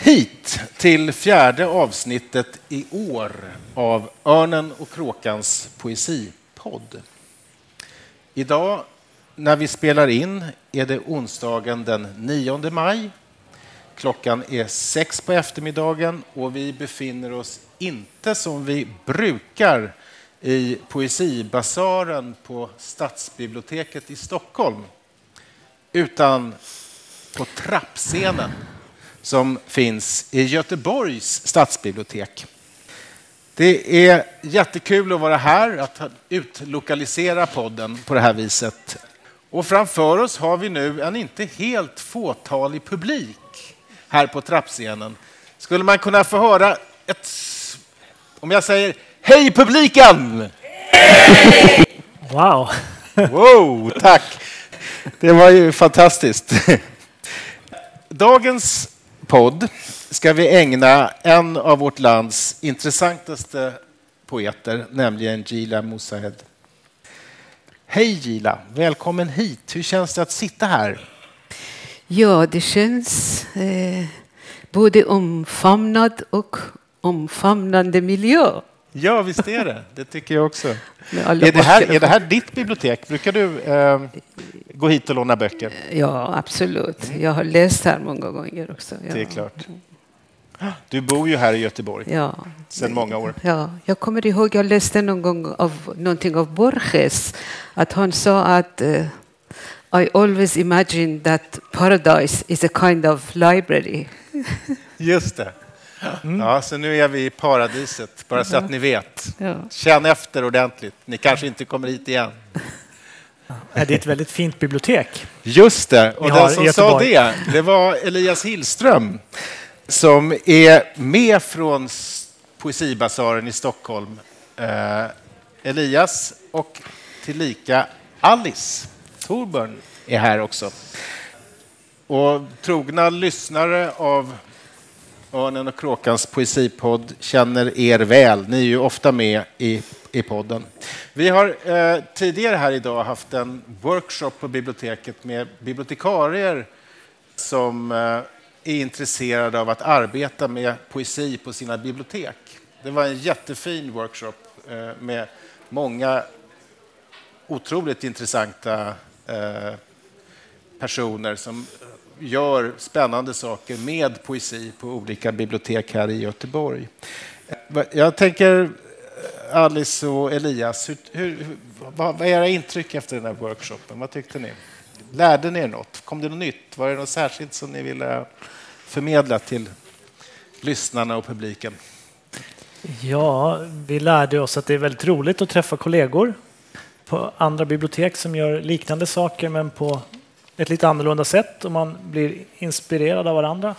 hit till fjärde avsnittet i år av Örnen och Kråkans poesipodd. Idag när vi spelar in är det onsdagen den 9 maj. Klockan är sex på eftermiddagen och vi befinner oss inte som vi brukar i Poesibasaren på Stadsbiblioteket i Stockholm utan på trappscenen som finns i Göteborgs stadsbibliotek. Det är jättekul att vara här, att utlokalisera podden på det här viset. Och framför oss har vi nu en inte helt fåtalig publik här på trappscenen. Skulle man kunna få höra ett... Om jag säger Hej publiken! Wow! Wow, tack! Det var ju fantastiskt. Dagens podd ska vi ägna en av vårt lands intressantaste poeter, nämligen Gila Mousahed. Hej Gila, välkommen hit. Hur känns det att sitta här? Ja, det känns eh, både omfamnad och omfamnande miljö. Ja, visst är det. Det tycker jag också. Är det, här, är det här ditt bibliotek? Brukar du eh, gå hit och låna böcker? Ja, absolut. Jag har läst här många gånger också. Ja. Det är klart. Du bor ju här i Göteborg Ja. sedan många år. Ja, jag kommer ihåg, jag läste någon gång av någonting av Borges, att han sa att eh, I always imagine that paradise is a kind of library. Just det. Ja, så nu är vi i paradiset, bara så att ni vet. Ja. Känn efter ordentligt. Ni kanske inte kommer hit igen. Det är ett väldigt fint bibliotek. Just det. Och den som sa det, det var Elias Hillström som är med från Poesibasaren i Stockholm. Eh, Elias och tillika Alice Thorburn är här också. Och trogna lyssnare av Örnen och Kråkans poesipodd känner er väl. Ni är ju ofta med i, i podden. Vi har eh, tidigare här idag haft en workshop på biblioteket med bibliotekarier som eh, är intresserade av att arbeta med poesi på sina bibliotek. Det var en jättefin workshop eh, med många otroligt intressanta eh, personer som gör spännande saker med poesi på olika bibliotek här i Göteborg. Eh, jag tänker, eh, Alice och Elias, hur, hur, vad, vad är era intryck efter den här workshopen? Vad tyckte ni? Lärde ni er något? Kom det något nytt? Var det något särskilt som ni ville förmedla till lyssnarna och publiken? Ja, vi lärde oss att det är väldigt roligt att träffa kollegor på andra bibliotek som gör liknande saker men på ett lite annorlunda sätt och man blir inspirerad av varandra.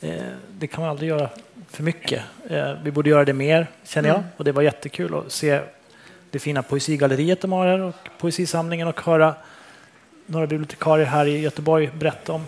Eh, Det kan man aldrig göra för mycket. Eh, Vi borde göra det mer, känner jag. Och det var jättekul att se det fina poesigalleriet de har här och poesisamlingen och höra några bibliotekarier här i Göteborg berätta om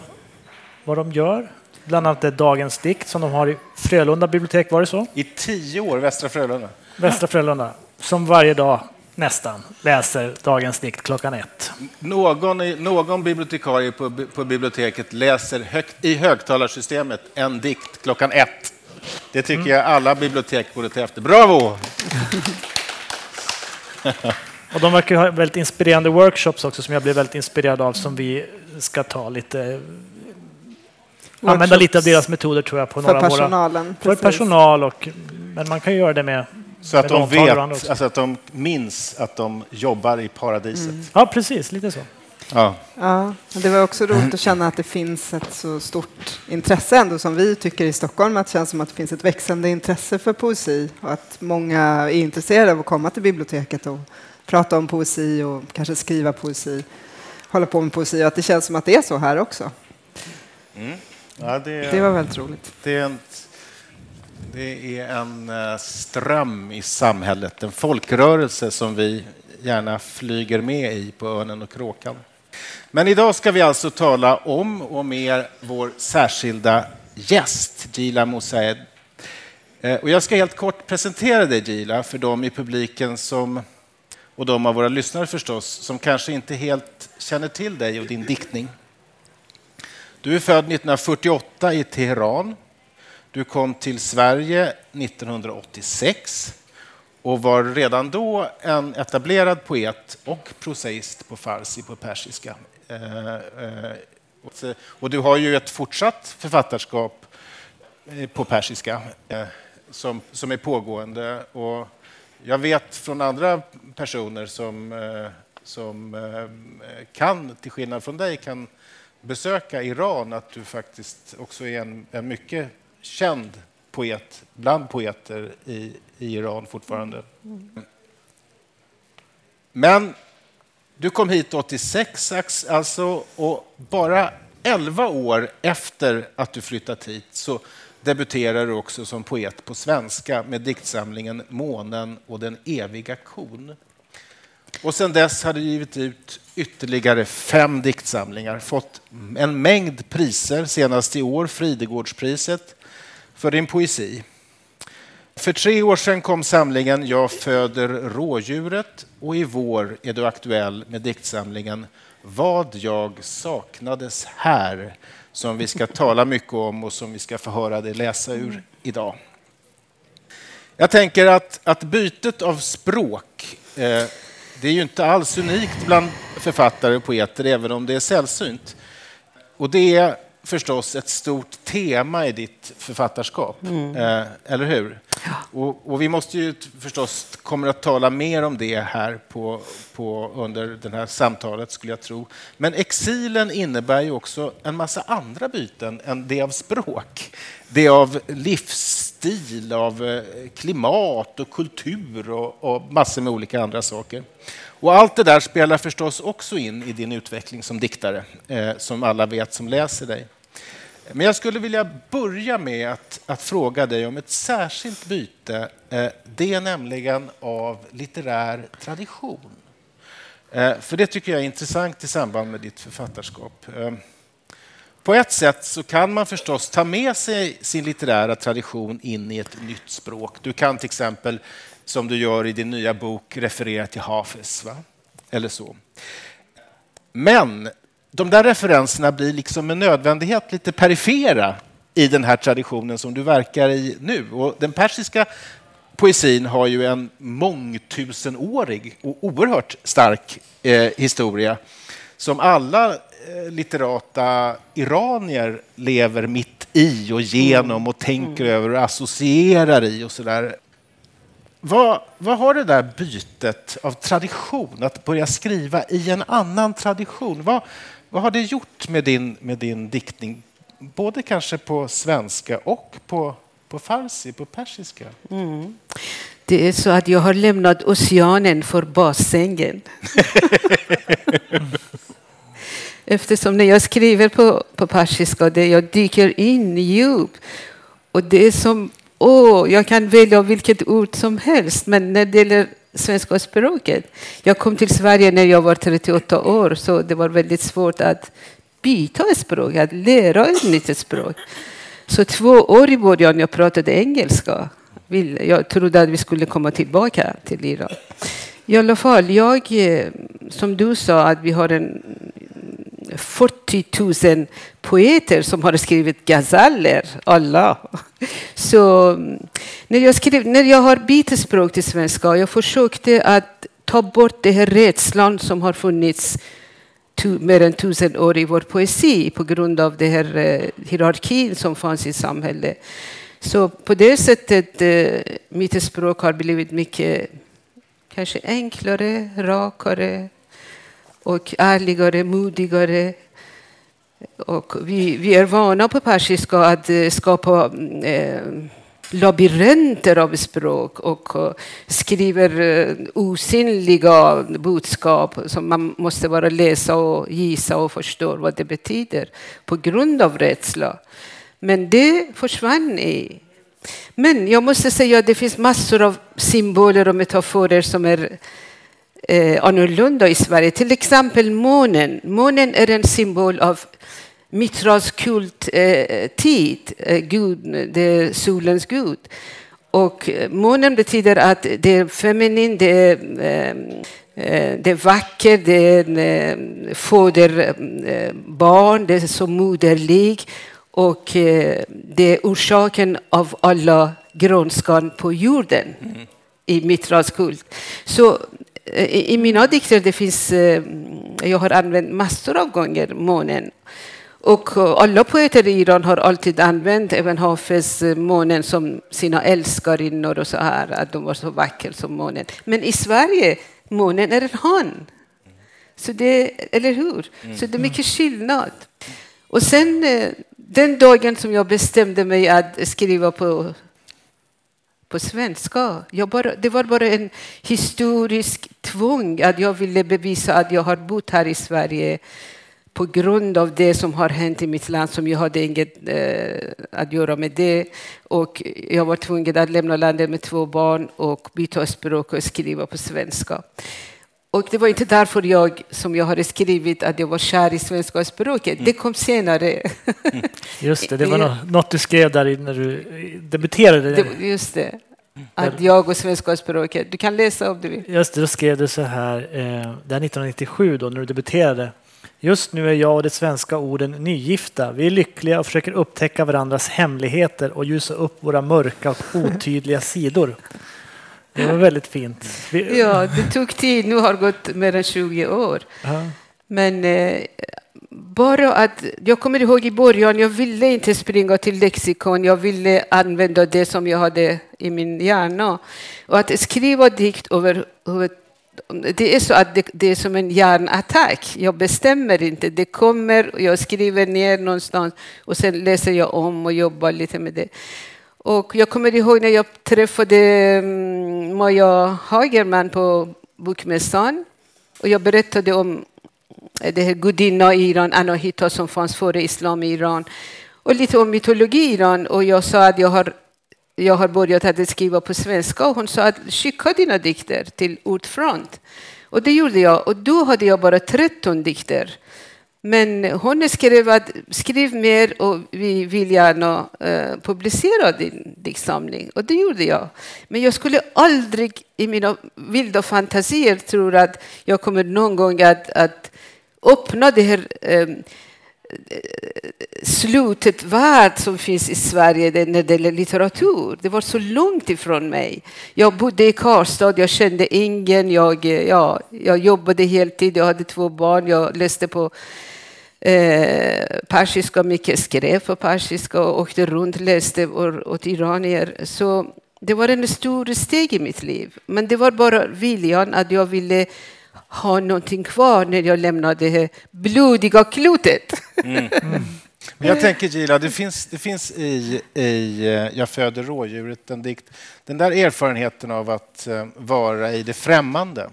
vad de gör. Bland annat det Dagens dikt som de har i Frölunda bibliotek, var det så? I tio år, Västra Frölunda. Västra Frölunda, som varje dag nästan läser Dagens dikt klockan ett. Någon, i- någon bibliotekarie på, på biblioteket läser högt, i högtalarsystemet en dikt klockan ett. Det tycker jag alla bibliotek borde ta efter. Bravo! Och de verkar ha väldigt inspirerande workshops också som jag blev väldigt inspirerad av som vi ska ta lite Använda Workshops lite av deras metoder tror jag på för några av våra... personalen. För precis. personal och... Men man kan ju göra det med... Så att de vet, alltså att de minns att de jobbar i paradiset. Ja, precis. Lite så. Ja. Ja, det var också roligt att känna att det finns ett så stort intresse ändå som vi tycker i Stockholm. Att det känns som att det finns ett växande intresse för poesi och att många är intresserade av att komma till biblioteket och prata om poesi och kanske skriva poesi, hålla på med poesi och att det känns som att det är så här också. Ja, det, Det var väldigt roligt. det, är en, det är en eh, ström i samhället, en folkrörelse som vi gärna flyger med i på Örnen och kråkan. Men idag ska vi alltså tala om och med vår särskilda gäst, Gila Mosaed. Eh, och jag ska helt kort presentera dig, Gila, för de i publiken som, och de av våra lyssnare förstås, som kanske inte helt känner till dig och din diktning. Du är född 1948 i Teheran. Du kom till Sverige 1986 och var redan då en etablerad poet och prosaist på farsi, på persiska. Eh, eh, och du har ju ett fortsatt författarskap eh, på persiska som, som är pågående. Och jag vet från andra personer som, som kan, till skillnad från dig, kan besöka Iran att du faktiskt också är en, en mycket känd poet bland poeter i, i Iran fortfarande. Men du kom hit 86 alltså, och bara 11 år efter att du flyttat hit så debuterar du också som poet på svenska med diktsamlingen Månen och den eviga kon. Och sen dess har du givit ut ytterligare fem diktsamlingar, fått en mängd priser, senast i år Fridegårdspriset för din poesi. För tre år sedan kom samlingen Jag föder rådjuret och i vår är du aktuell med diktsamlingen Vad jag saknades här som vi ska tala mycket om och som vi ska få höra dig läsa ur idag. Jag tänker att, att bytet av språk eh, det är ju inte alls unikt bland författare och poeter, även om det är sällsynt. Och det är förstås ett stort tema i ditt författarskap, mm. eh, eller hur? Ja. Och, och, vi måste ju förstås kommer att tala mer om det här på, på, under det här samtalet, skulle jag tro. Men exilen innebär ju också en massa andra byten än det av språk. Det av livsstil, av eh, klimat och kultur och, och massor med olika andra saker. Och allt det där spelar förstås också in i din utveckling som diktare, eh, som alla vet som läser dig. Men jag skulle vilja börja med att, att fråga dig om ett särskilt byte. Eh, det är nämligen av litterär tradition. Eh, för det tycker jag är intressant i samband med ditt författarskap. Eh, på ett sätt så kan man förstås ta med sig sin litterära tradition in i ett nytt språk. Du kan till exempel, som du gör i din nya bok, referera till Hafez. Va? Eller så. Men de där referenserna blir liksom med nödvändighet lite perifera i den här traditionen som du verkar i nu. Och den persiska poesin har ju en mångtusenårig och oerhört stark eh, historia som alla eh, litterata iranier lever mitt i och genom och tänker mm. över och associerar i och sådär. Vad, vad har det där bytet av tradition, att börja skriva i en annan tradition, vad, vad har det gjort med din, med din diktning? Både kanske på svenska och på, på farsi, på persiska. Mm. Det är så att jag har lämnat oceanen för bassängen. Eftersom när jag skriver på, på persiska, det jag dyker in djupt. Och det är som, åh, jag kan välja vilket ord som helst, men när det gäller svenska språket. Jag kom till Sverige när jag var 38 år, så det var väldigt svårt att byta språk, att lära ett nytt språk. Så två år i början jag pratade engelska. Jag trodde att vi skulle komma tillbaka till Iran. I alla fall, jag, eh, som du sa, att vi har en 40 000 poeter som har skrivit gazeller, Allah! Så mm, när jag, skrev, när jag har bytt språk till svenska, jag försökte att ta bort den här rädslan som har funnits mer än tusen år i vår poesi på grund av den här eh, hierarkin som fanns i samhället. Så på det sättet, eh, mitt språk har blivit mycket kanske enklare, rakare, och ärligare, modigare. Och vi, vi är vana på persiska att eh, skapa eh, labyrinter av språk och eh, skriver eh, osynliga budskap som man måste bara läsa och gissa och förstå vad det betyder på grund av rädsla. Men det försvann i Men jag måste säga att det finns massor av symboler och metaforer som är eh, annorlunda i Sverige. Till exempel månen. Månen är en symbol av Mitras kulttid, eh, eh, gud, det är solens gud. Och eh, månen betyder att det är feminin, det är, eh, eh det är vackert, det är eh, foderbarn, det är så moderlig. Och det är orsaken av alla grönskan på jorden mm. i Mitras kult. Så i, i mina dikter det finns, jag har använt massor av gånger månen. Och alla poeter i Iran har alltid använt även Hafez månen som sina älskarinnor och så här, att de var så vackra som månen. Men i Sverige, månen är en han. Så det, eller hur? Så det är mycket skillnad. Och sen den dagen som jag bestämde mig att skriva på, på svenska, jag bara, det var bara en historisk tvång att jag ville bevisa att jag har bott här i Sverige på grund av det som har hänt i mitt land som jag hade inget eh, att göra med det. Och jag var tvungen att lämna landet med två barn och byta språk och skriva på svenska. Och det var inte därför jag, som jag hade skrivit, att jag var kär i svenska språket. Det kom senare. Just det, det var något du skrev där när du debuterade. Det, just det. Att jag och svenska språket. Du kan läsa om du vill. Just det, då skrev du så här, eh, det är 1997 då när du debuterade. Just nu är jag och de svenska orden nygifta. Vi är lyckliga och försöker upptäcka varandras hemligheter och ljusa upp våra mörka och otydliga sidor. Det var väldigt fint. Vi... Ja, det tog tid. Nu har det gått mer än 20 år. Ja. Men eh, bara att, jag kommer ihåg i början, jag ville inte springa till lexikon. Jag ville använda det som jag hade i min hjärna. Och att skriva dikt över, över det är så att det, det, är som en hjärnattack. Jag bestämmer inte. Det kommer, jag skriver ner någonstans och sen läser jag om och jobbar lite med det. Och jag kommer ihåg när jag träffade mm, Maja Hagerman på Bokmässan och jag berättade om eh, det här gudinna i Iran, Anahita, som fanns före islam i Iran och lite om mytologi i Iran. Och jag sa att jag har, jag har börjat att skriva på svenska och hon sa att skicka dina dikter till Ordfront. Och det gjorde jag och då hade jag bara 13 dikter. Men hon skrev att skriv mer och vi vill gärna uh, publicera din diktsamling. Och det gjorde jag. Men jag skulle aldrig i mina vilda fantasier tro att jag kommer någon gång att, att öppna det här um, slutet värld som finns i Sverige när det gäller litteratur. Det var så långt ifrån mig. Jag bodde i Karlstad, jag kände ingen. Jag, ja, jag jobbade heltid, jag hade två barn, jag läste på eh, persiska, mycket skrev på persiska och åkte runt, läste åt iranier. Så det var en stor steg i mitt liv. Men det var bara viljan att jag ville ha någonting kvar när jag lämnade det blodiga klotet. Mm. Mm. Men jag tänker Gila, det finns, det finns i, i eh, Jag föder rådjuret en dikt. Den där erfarenheten av att eh, vara i det främmande.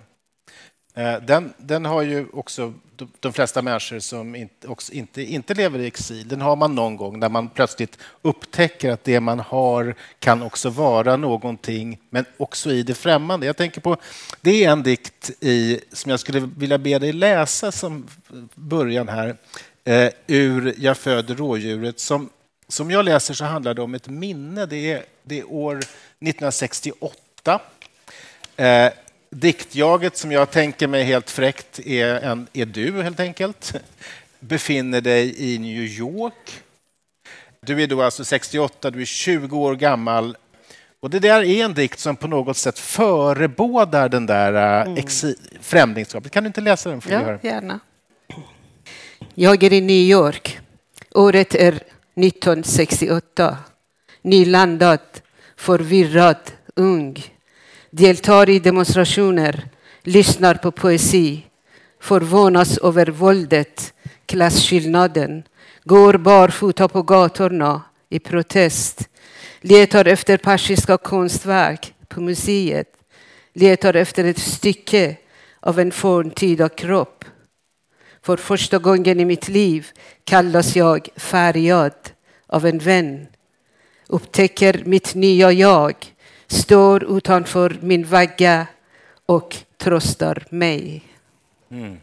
Eh, den, den har ju också de flesta människor som inte, inte, inte lever i exil, den har man någon gång när man plötsligt upptäcker att det man har kan också vara någonting, men också i det främmande. Jag tänker på, det är en dikt i, som jag skulle vilja be dig läsa som början här, eh, ur Jag föder rådjuret. Som, som jag läser så handlar det om ett minne. Det är, det är år 1968. Eh, Diktjaget som jag tänker mig helt fräckt är, en, är du helt enkelt. Befinner dig i New York. Du är då alltså 68, du är 20 år gammal. Och det där är en dikt som på något sätt förebådar den där äh, mm. främlingskapet. Kan du inte läsa den? För ja, gärna. Jag är i New York. Året är 1968. Nylandad, förvirrad, ung deltar i demonstrationer, lyssnar på poesi, förvånas över våldet, klasskillnaden, går barfota på gatorna i protest, letar efter persiska konstverk på museet, letar efter ett stycke av en forntida kropp. För första gången i mitt liv kallas jag färgad av en vän. upptäcker mitt nya jag, står utanför min vagga och tröstar mig. Mm.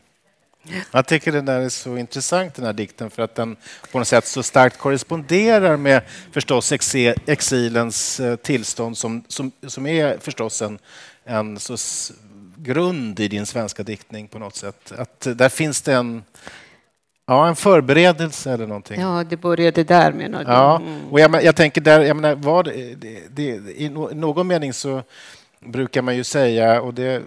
Jag tycker den där är så intressant, den här dikten, för att den på något sätt så starkt korresponderar med förstås exilens eh, tillstånd som, som, som är förstås en, en så grund i din svenska diktning på något sätt. Att eh, där finns det en, ja, en förberedelse eller någonting. Ja, det började där menar du? Ja, mm. och jag, jag tänker där, jag menar, vad, det, det, i någon mening så brukar man ju säga, och det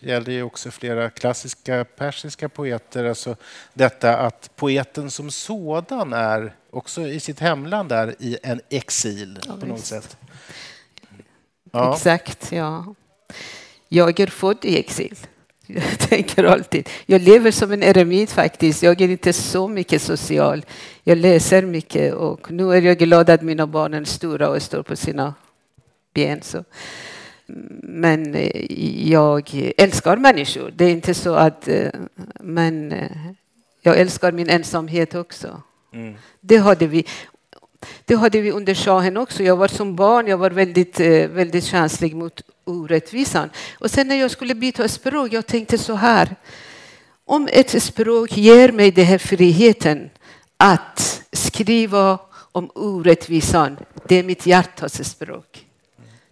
gäller ju också flera klassiska persiska poeter. Alltså detta att poeten som sådan är också i sitt hemland är i en exil ja, på något visst. sätt. Ja. Exakt, ja. Jag är född i exil. Jag tänker alltid. Jag lever som en eremit faktiskt. Jag är inte så mycket social. Jag läser mycket och nu är jag glad att mina barn är stora och står på sina ben. Så men eh, jag älskar människor. Det är inte så att... Eh, men eh, jag älskar min ensamhet också. Mm. Det, hade vi, det hade vi under shahen också. Jag var som barn jag var väldigt, väldigt känslig mot orättvisan. Och sen när jag skulle byta språk, jag tänkte så här. Om ett språk ger mig den här friheten att skriva om orättvisan, det är mitt hjärtas språk.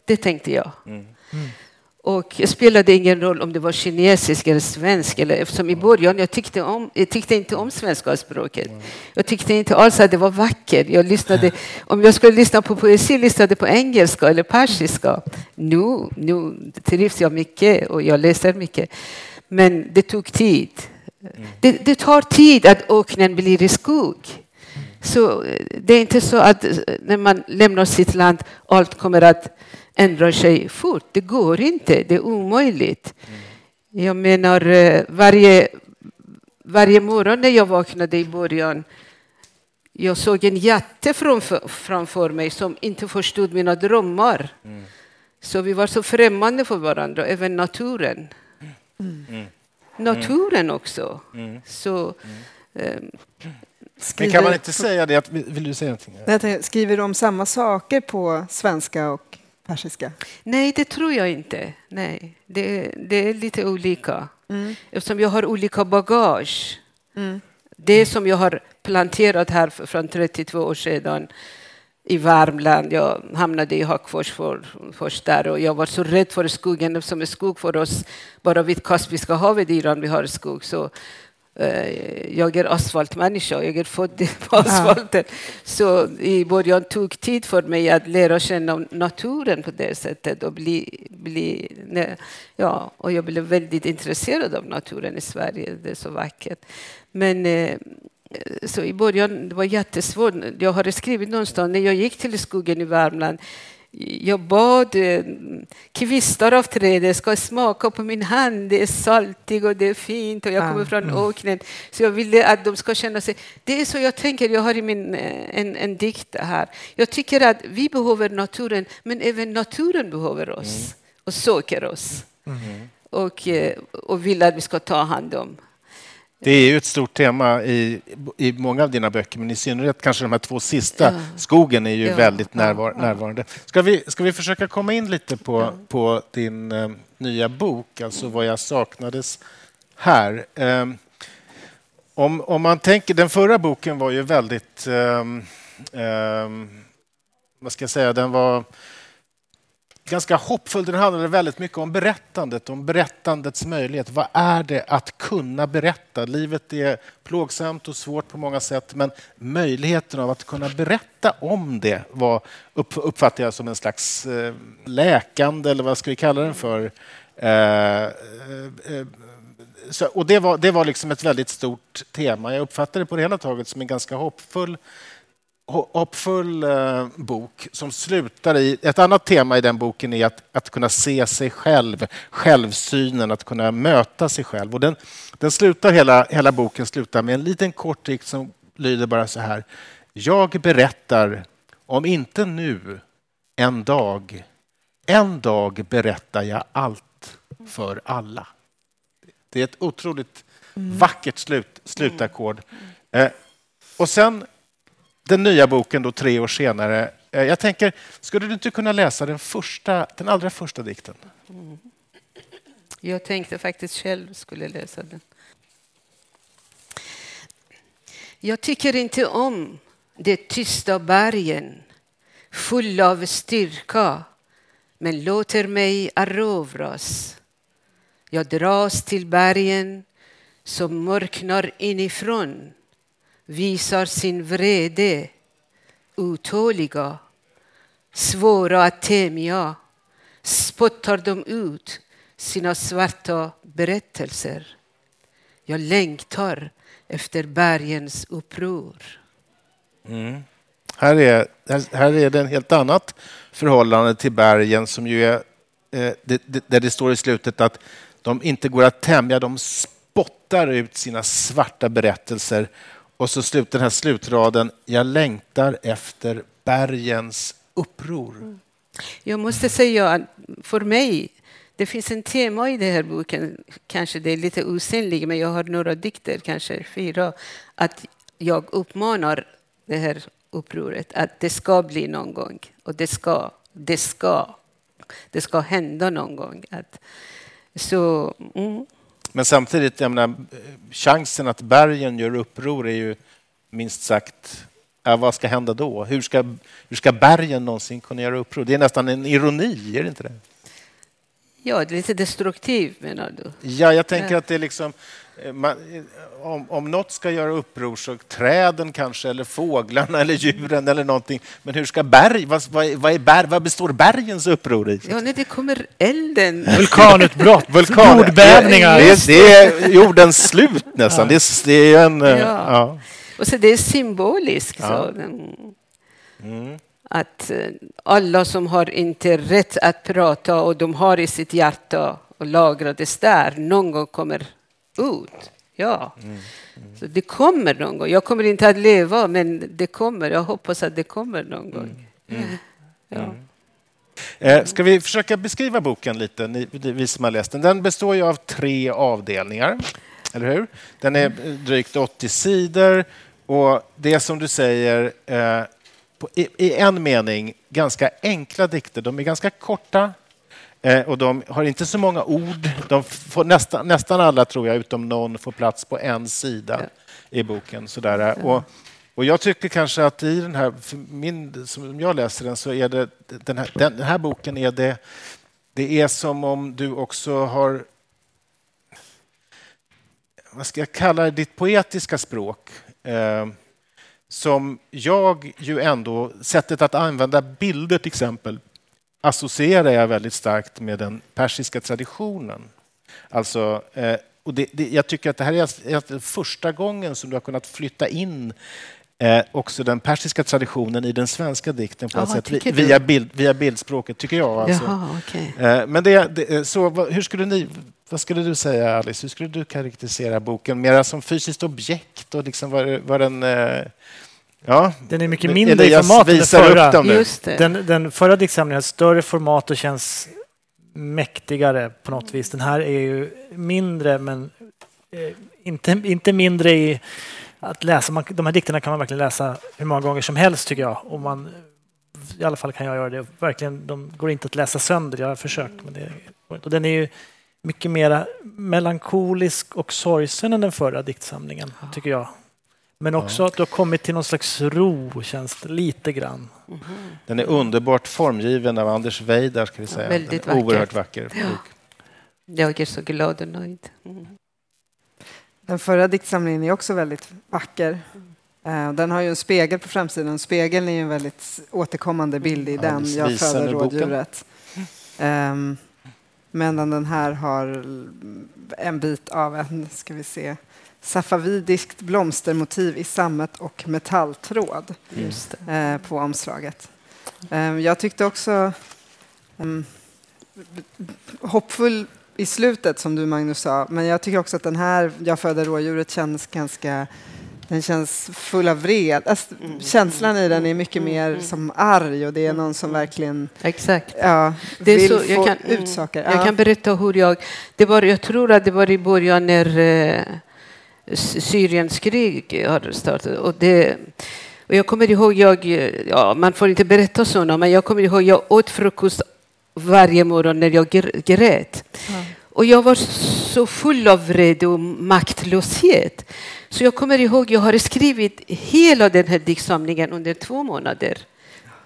Det tänkte jag. Mm. Mm. Och det spelade ingen roll om det var kinesisk eller svensk. Eller, eftersom i början jag tyckte, om, jag tyckte inte om svenska språket. Jag tyckte inte alls att det var vackert. Jag lyssnade, om jag skulle lyssna på poesi lyssnade på engelska eller persiska. Nu, nu trivs jag mycket och jag läser mycket. Men det tog tid. Det, det tar tid att öknen blir i skog. Så eh, det är inte så att eh, när man lämnar sitt land allt kommer att ändra sig fort. Det går inte, det är omöjligt. Mm. Jag menar, eh, varje, varje morgon när jag vaknade i början jag såg en jätte framför, framför mig som inte förstod mina drömmar. Mm. Så vi var så främmande för varandra, även naturen. Mm. mm. Naturen också. Mm. Så, um, Men kan man inte säga det? Vill du säga någonting? Skriver de samma saker på svenska och persiska? Nej, det tror jag inte. Nej, det, det är lite olika. Mm. Eftersom jag har olika bagage. Mm. Det som jag har planterat här från 32 år sedan i Värmland. Jag hamnade i Hagfors för, först där och jag var så rädd för skogen eftersom skog för oss bara vid Kaspiska havet i Iran vi har skog. Så jag är asfaltmänniska, jag är född på asfalten. Ja. Så i början tog tid för mig att lära känna naturen på det sättet. Och, bli, bli, ja, och jag blev väldigt intresserad av naturen i Sverige, det är så vackert. Men eh, så i början det var jättesvårt. Jag har skrivit någonstans när jag gick till skogen i Värmland jag bad eh, kvistar av trädet ska smaka på min hand. Det är saltigt och det är fint och jag kommer från mm. öknen. Så jag ville att de ska känna sig... Det är så jag tänker. Jag har i min, eh, en, en dikt här. Jag tycker att vi behöver naturen, men även naturen behöver oss mm. och söker oss. Mm. Och, eh, och vill att vi ska ta hand om. Det är ju ett stort tema i, i många av dina böcker, men i synnerhet kanske de här två sista. Ja. Skogen är ju ja. väldigt närvar närvarande. Ska vi, ska vi försöka komma in lite på, ja. på din eh, nya bok, alltså vad jag saknades här. Eh, om, om man tänker, den förra boken var ju väldigt... Eh, vad ska jag säga? Den var ganska hoppfull. Den handlade väldigt mycket om berättandet, om berättandets möjlighet. Vad är det att kunna berätta? Livet är plågsamt och svårt på många sätt, men möjligheten av att kunna berätta om det var, uppfattar jag som en slags eh, läkande, eller vad ska vi kalla den för? Eh, eh, så, och det var, det var liksom ett väldigt stort tema. Jag uppfattade det på det hela taget som en ganska hoppfull hoppfull eh, bok som slutar i... Ett annat tema i den boken är att, att kunna se sig själv, självsynen, att kunna möta sig själv. Och den, den slutar, hela, hela boken slutar med en liten kort dikt som lyder bara så här. Jag berättar, om inte nu, en dag. En dag berättar jag allt för alla. Det är ett otroligt mm. vackert slut, slutackord. Eh, och sen den nya boken då tre år senare eh, Jag tänker, skulle du inte kunna läsa den, första, den allra första dikten? Mm. Jag tänkte faktiskt själv skulle läsa den. Jag tycker inte om de tysta bergen fulla av styrka men låter mig erövras. Jag dras till bergen som mörknar inifrån visar sin vrede otåliga svåra att tämja spottar de ut sina svarta berättelser. Jag längtar efter bergens uppror. Mm. Här är, här, här är det en helt annat förhållande till bergen som ju är, eh, det, det, där det står i slutet att de inte går att tämja, de spottar ut sina svarta berättelser. Och så slut, den här slutraden, jag längtar efter bergens uppror. Mm. Jag måste säga att för mig, det finns en tema i den här boken, kanske det är lite osynligt, men jag har några dikter, kanske fyra, att jag uppmanar det här upproret, att det ska bli någon gång. Och det ska, det ska, det ska hända någon gång. Att, så, mm. Men samtidigt, jag menar, chansen att bergen gör uppror är ju minst sagt Ja, vad ska hända då? Hur ska, hur ska bergen någonsin kunna göra uppror? Det är nästan en ironi, är det inte det? Ja, det är lite destruktivt menar du? Ja, jag tänker Ja. att det är liksom... eh, Man, eh, om, om något ska göra uppror så träden kanske, eller fåglarna eller djuren eller någonting. Men hur ska berg... Vad, vad, är- vad, är berg, vad består bergens uppror i? Ja, när det kommer elden. Vulkanutbrott, Vulkan- jordbävningar. Det, är- det är jordens slut nästan. Det, är, det är en... eh, Ja. Ja. Och så det är symboliskt. Så. Mm. Att eh, alla som har inte rätt att prata och de har i sitt hjärta och lagrades där, någon gång kommer ut. Ja. Mm. Så det kommer någon gång. Jag kommer inte att leva, men det kommer. Jag hoppas att det kommer någon gång. Mm. Ja. Eh, Ska vi försöka beskriva boken lite, ni, vi som har läst den? Den består ju av tre avdelningar, eller hur? Den är drygt 80 sidor och det som du säger eh, i, i en mening ganska enkla dikter. De är ganska korta eh, och de har inte så många ord. De får nästan, nästan alla, tror jag, utom någon, får plats på en sida i boken. Sådär. Och, och jag tycker kanske att i den här, för min, som jag läser den, så är det den här, den här boken är det, det är som om du också har vad ska jag kalla det, ditt poetiska språk. Eh, som jag ju ändå, sättet att använda bilder till exempel, associerar jag väldigt starkt med den persiska traditionen. Alltså, eh, och det, det, jag tycker att det här är alltså första gången som du har kunnat flytta in eh, också den persiska traditionen i den svenska dikten på ett sätt via, bild, via bildspråket, tycker jag. Alltså. Jaha, okej. Eh, Men det, det, så, vad- hur skulle ni, vad skulle du säga, Alice? Hur skulle du karaktärisera boken? Mera som fysiskt objekt och liksom var, var den... eh, Ja, Den är mycket mindre i format än den visar upp förra. dem nu. Just det. Den, den förra diktsamlingen har större format och känns mäktigare på något vis. Den här är ju mindre, men eh, inte, inte mindre i att läsa. Man, de här dikterna kan man verkligen läsa hur många gånger som helst tycker jag. Och man, I alla fall kan jag göra det. Verkligen, de går inte att läsa sönder. Jag har försökt. Men det, och den är ju mycket mer melankolisk och sorgsen än den förra diktsamlingen, tycker jag. Men också att du har kommit till någon slags ro, känns det lite grann. Den är underbart formgiven av Anders Weidar, ska vi säga. Väldigt Den är Oerhört vacker. vacker. Ja. bok. Jag är så glad och nöjd. Mm. Den förra diktsamlingen är också väldigt vacker. Eh, Den har ju en spegel på framsidan. Spegeln är ju en väldigt återkommande bild i Ja, den. Jag föder rådjuret. Ehm, Medan den här har en bit av en, ska vi se, safavidiskt blomstermotiv i sammet och metalltråd eh, på omslaget. Eh, jag tyckte också um, hoppfull i slutet som du Magnus sa, men jag tycker också att den här Jag föder rådjuret känns ganska den känns full av vred. Alltså, känslan i den är mycket mer som arg och det är någon som verkligen Exakt. ja, Det är vill så, få kan, ut saker. jag Ja. kan berätta hur jag... Det var, jag tror att det var i början när eh, Syriens krig har startat. Och det, Och jag kommer ihåg, jag, ja, man får inte berätta sådana, men jag kommer ihåg jag åt frukost varje morgon när jag grät. Mm. Och jag var så full av vrede och maktlöshet. Så jag kommer ihåg, jag har skrivit hela den här diktsamlingen under två månader.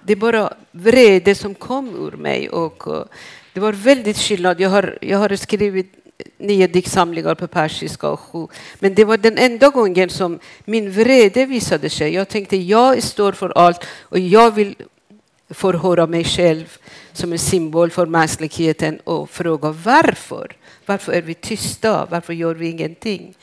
Det är bara vrede som kom ur mig. Och, och det var väldigt skillnad. Jag har, jag har skrivit nio diktsamlingar på persiska och sju. Men det var den enda gången som min vrede visade sig. Jag tänkte jag står för allt och jag vill förhöra mig själv som en symbol för mänskligheten och fråga varför. Varför är vi tysta? Varför gör vi ingenting?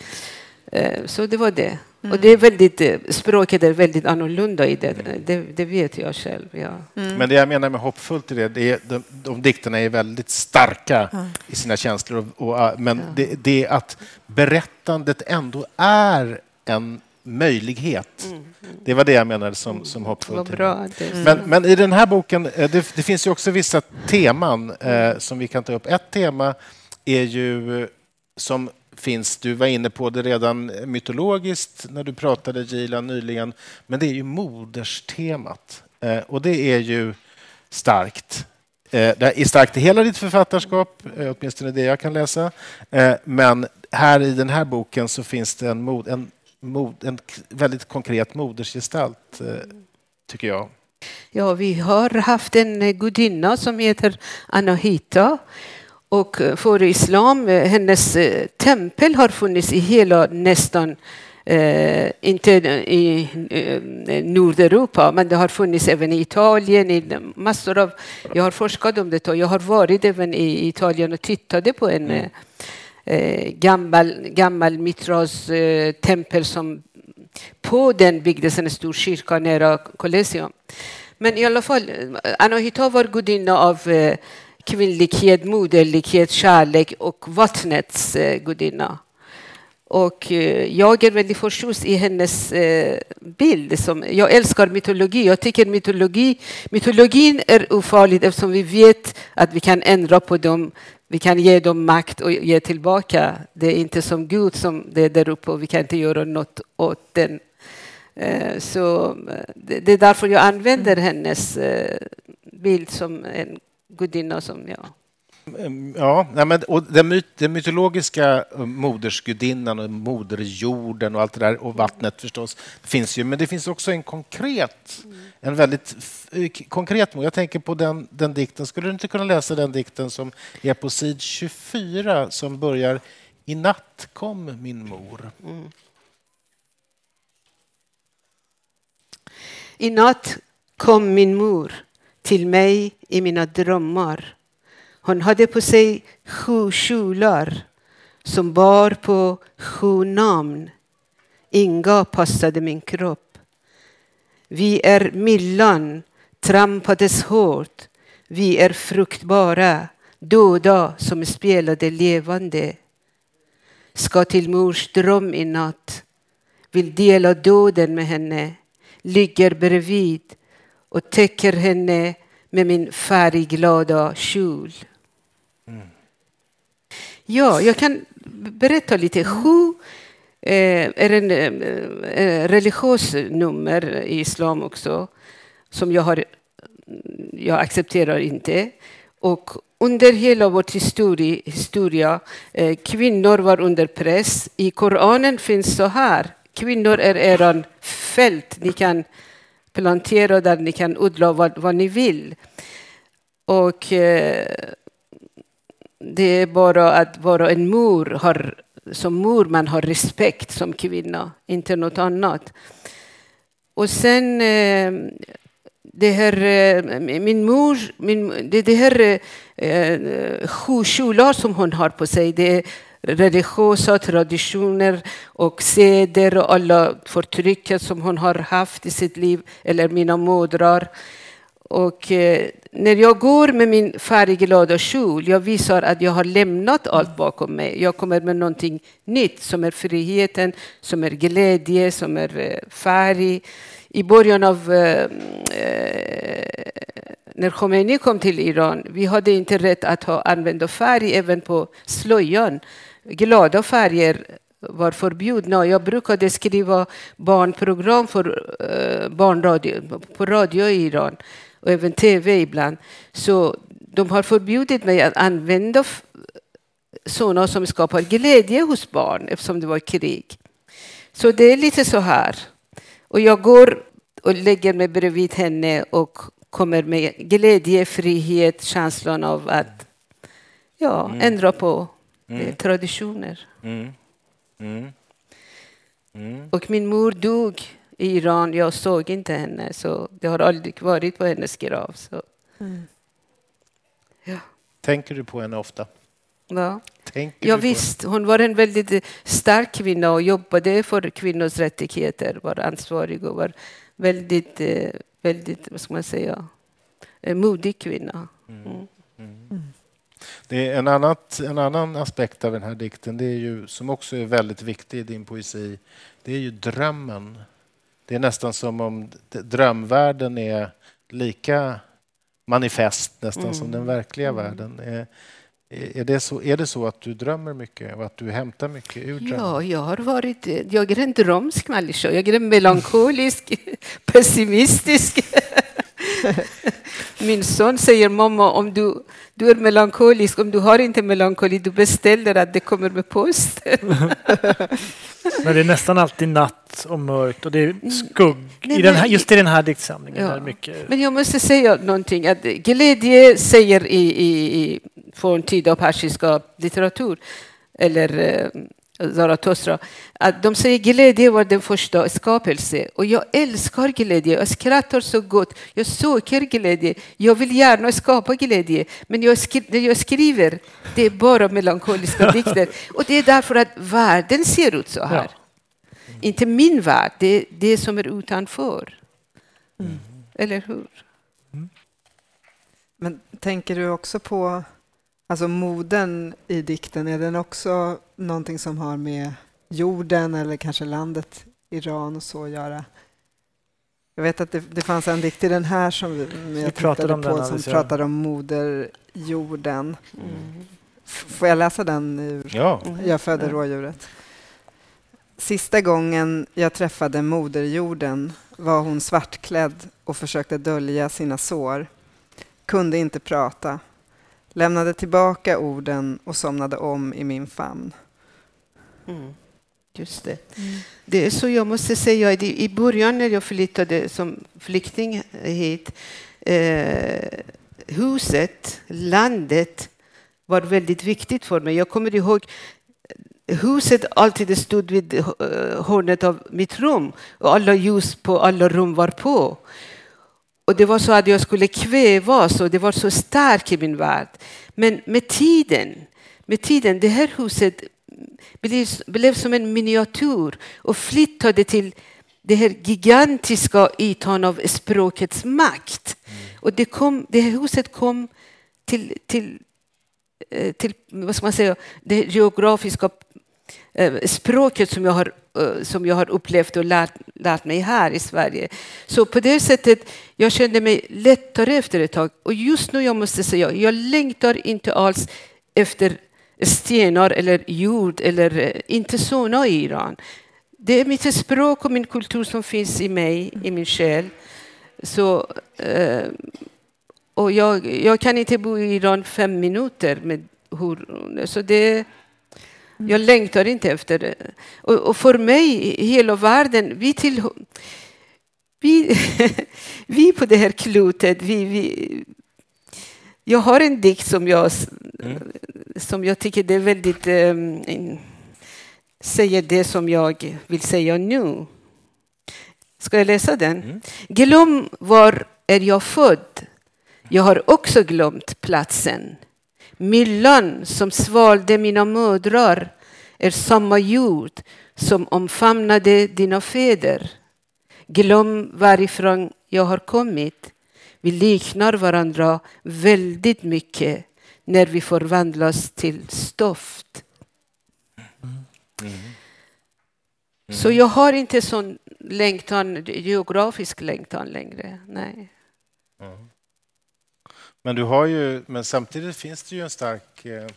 Eh, så det var det. Mm. Och det är väldigt, eh, språket är väldigt annorlunda i det. Det, det vet jag själv. Ja. Mm. Men det jag menar med hoppfullt i det, det är, de, de dikterna är väldigt starka mm. i sina känslor. Och, och men det, det är att berättandet ändå är en möjlighet. Mm. Det var det jag menade som, mm. som hoppfullt. Bra, men, men, i den här boken, eh, det, det finns ju också vissa teman eh, som vi kan ta upp. Ett tema är ju som finns, du var inne på det redan mytologiskt när du pratade Gila, nyligen, men det är ju moderstemat. Eh, och det är ju starkt. Eh, det är starkt i hela ditt författarskap, eh, åtminstone det jag kan läsa. Men här i den här boken så finns det en, mod, en, mod, en väldigt konkret modersgestalt, tycker jag. Ja, vi har haft en gudinna som heter Anahita och eh, för islam, eh, hennes eh, tempel har funnits i hela nästan Eh, inte i eh, Nordeuropa, men det har funnits även i Italien. I massor av, jag har forskat om det och jag har varit även i Italien och tittade på en mm. eh, gammal, gammal Mitras tempel som på den byggdes en stor kyrka nära Colosseum. Men i alla fall, Anahita var gudinna av kvinnlighet, moderlighet, kärlek och vattnets eh, gudinna. Och eh, jag är väldigt förtjust i hennes eh, bild. Som, jag älskar mytologi. Jag tycker mytologi, mytologin är ofarlig eftersom vi vet att vi kan ändra på dem. Vi kan ge dem makt och ge tillbaka. Det är inte som Gud som det är där uppe och vi kan inte göra något åt den. Så det är därför jag använder hennes bild som en gudinna som, ja. Mm, ja, men, och den mytologiska eh, modersgudinnan och moderjorden och allt det där och vattnet förstås finns ju, men det finns också en konkret, mm. en väldigt eh, konkret Jag tänker på den, den dikten. Skulle du inte kunna läsa den dikten som är på sid 24 som börjar I natt kom min mor. Mm. I natt kom min mor till mig i mina drömmar. Hon hade på sig sju kjolar som bar på sju namn. Inga passade min kropp. Vi är millan, trampades hårt. Vi är fruktbara, döda som spelade levande. Ska till mors dröm i natt, vill dela döden med henne, ligger bredvid och täcker henne med min färgglada kjol. Mm. Ja, jag kan berätta lite. Sju eh, är en eh, eh, religiös nummer i islam också som jag, har, jag accepterar inte. Och under hela vår historia, historia eh, kvinnor var under press. I Koranen finns så här. Kvinnor är eran fält. Ni kan plantera där ni kan odla vad, vad ni vill. Och eh, det är bara att vara en mor har, som mor man har respekt som kvinna, inte något annat. Och sen eh, det här, eh, min mor, min, det, det här eh, eh sju kjolar som hon har på sig, det är religiösa traditioner och seder och alla förtrycket som hon har haft i sitt liv, eller mina mödrar. Och eh, när jag går med min färgglada kjol, jag visar att jag har lämnat allt bakom mig. Jag kommer med någonting nytt som är friheten, som är glädje, som är eh, färg. I början av eh, eh när Khomeini kom till Iran, vi hade inte rätt att ha, använda färg även på slöjan glada färger var förbjudna. Jag brukade skriva barnprogram för eh, barnradio, på radio i Iran och även tv ibland. Så de har förbjudit mig att använda sådana som skapar glädje hos barn eftersom det var krig. Så det är lite så här. Och jag går och lägger mig bredvid henne och kommer med glädje, frihet, känslan av att ja, ändra på eh, traditioner. Mm. Mm. Mm. Och min mor dog i Iran. Jag såg inte henne, så det har aldrig varit på hennes grav. Så, ja. Tänker du på henne ofta? Ja. Tänker Ja, du på visst, hon var en väldigt eh, stark kvinna och jobbade för kvinnors rättigheter, var ansvarig och var väldigt, eh, väldigt vad ska man säga, en modig kvinna. Mm. Det är en, annat, en annan aspekt av den här dikten, det är ju, som också är väldigt viktig i din poesi, det är ju drömmen. Det är nästan som om drömvärlden är lika manifest nästan som den verkliga världen. Är, är, det så, är det så att du drömmer mycket och att du hämtar mycket ur drömmen? Ja, jag har varit, jag är en drömsk människa. Jag är en melankolisk, pessimistisk. Min son säger mamma, om du, du är melankolisk, om du har inte melankoli, du beställer att det kommer med post. Men det är nästan alltid natt och mörkt och det är skugg. Nej, I den här, just i den här diktsamlingen Ja. är mycket... Men jag måste säga någonting. Att glädje säger i, i, i forntida persiska litteratur, eller eh, Zarathustra, att de säger glädje var den första skapelse. Och jag älskar glädje. Jag skrattar så gott. Jag söker glädje. Jag vill gärna skapa glädje. Men jag skri- när jag skriver, det är bara melankoliska dikter. Och det är därför att världen ser ut så här. Inte min värld, det är det som är utanför. Eller hur? Men tänker du också på alltså moden i dikten? Är den också någonting som har med jorden eller kanske landet Iran och så att göra? Jag vet att det, det fanns en dikt i den här som vi, Vi jag pratade tittade om på den som ja. pratade om moder jorden. Mm. Får jag läsa den ur Ja. Jag födde rådjuret. Sista gången jag träffade moderjorden var hon svartklädd och försökte dölja sina sår. Kunde inte prata. Lämnade tillbaka orden och somnade om i min famn. Mm. Just det. Det är så jag måste säga, i i början när jag flyttade som flykting hit, eh, huset, landet var väldigt viktigt för mig. Jag kommer ihåg huset alltid stod vid eh, hörnet av mitt rum och alla ljus på alla rum var på. Och det var så att jag skulle kvävas och det var så starkt i min värld. Men med tiden, med tiden, det här huset blev, blev som en miniatyr och flyttade till det här gigantiska ytan av språkets makt. Och det, kom, det här huset kom till, till, eh, till vad ska man säga, det geografiska Eh, språket som jag har, eh, som jag har upplevt och lärt, lärt mig här i Sverige. Så på det sättet, jag kände mig lättare efter ett tag. Och just nu, jag måste säga, jag längtar inte alls efter stenar eller jord eller eh, inte såna i Iran. Det är mitt språk och min kultur som finns i mig, i min själ. Så, och jag, jag kan inte bo i Iran fem minuter. Med hur, så det, jag längtar inte efter det. Och, och för mig, hela världen, vi till vi, vi på det här klotet, vi, vi, jag har en dikt som jag, som jag tycker det är väldigt um, säger det som jag vill säga nu. Ska jag läsa den? Glöm var är jag född. Jag har också glömt platsen. Myllan som svalde mina mödrar är samma jord som omfamnade dina fäder. Glöm varifrån jag har kommit. Vi liknar varandra väldigt mycket när vi förvandlas till stoft. Så jag har inte sån längtan, geografisk längtan längre. Nej. Mm. Men, du har ju, men samtidigt finns det ju en stark eh,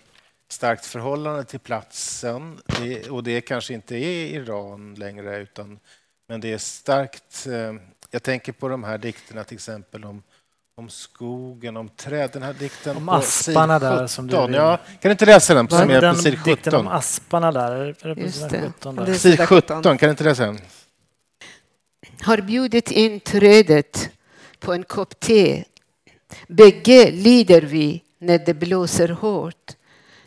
starkt förhållande till platsen. Det, och det kanske inte är Iran längre, utan, men det är starkt... Eh, jag tänker på de här dikterna till exempel om, om skogen, om träd. Den här dikten om asparna där som du vill. Ja, kan du inte läsa den? Som är på sid 17? Dikten om asparna där, är det på sid 17? Där? Sid 17, kan du inte läsa den? Har bjudit in trädet på en kopp te. Bägge lider vi när det blåser hårt.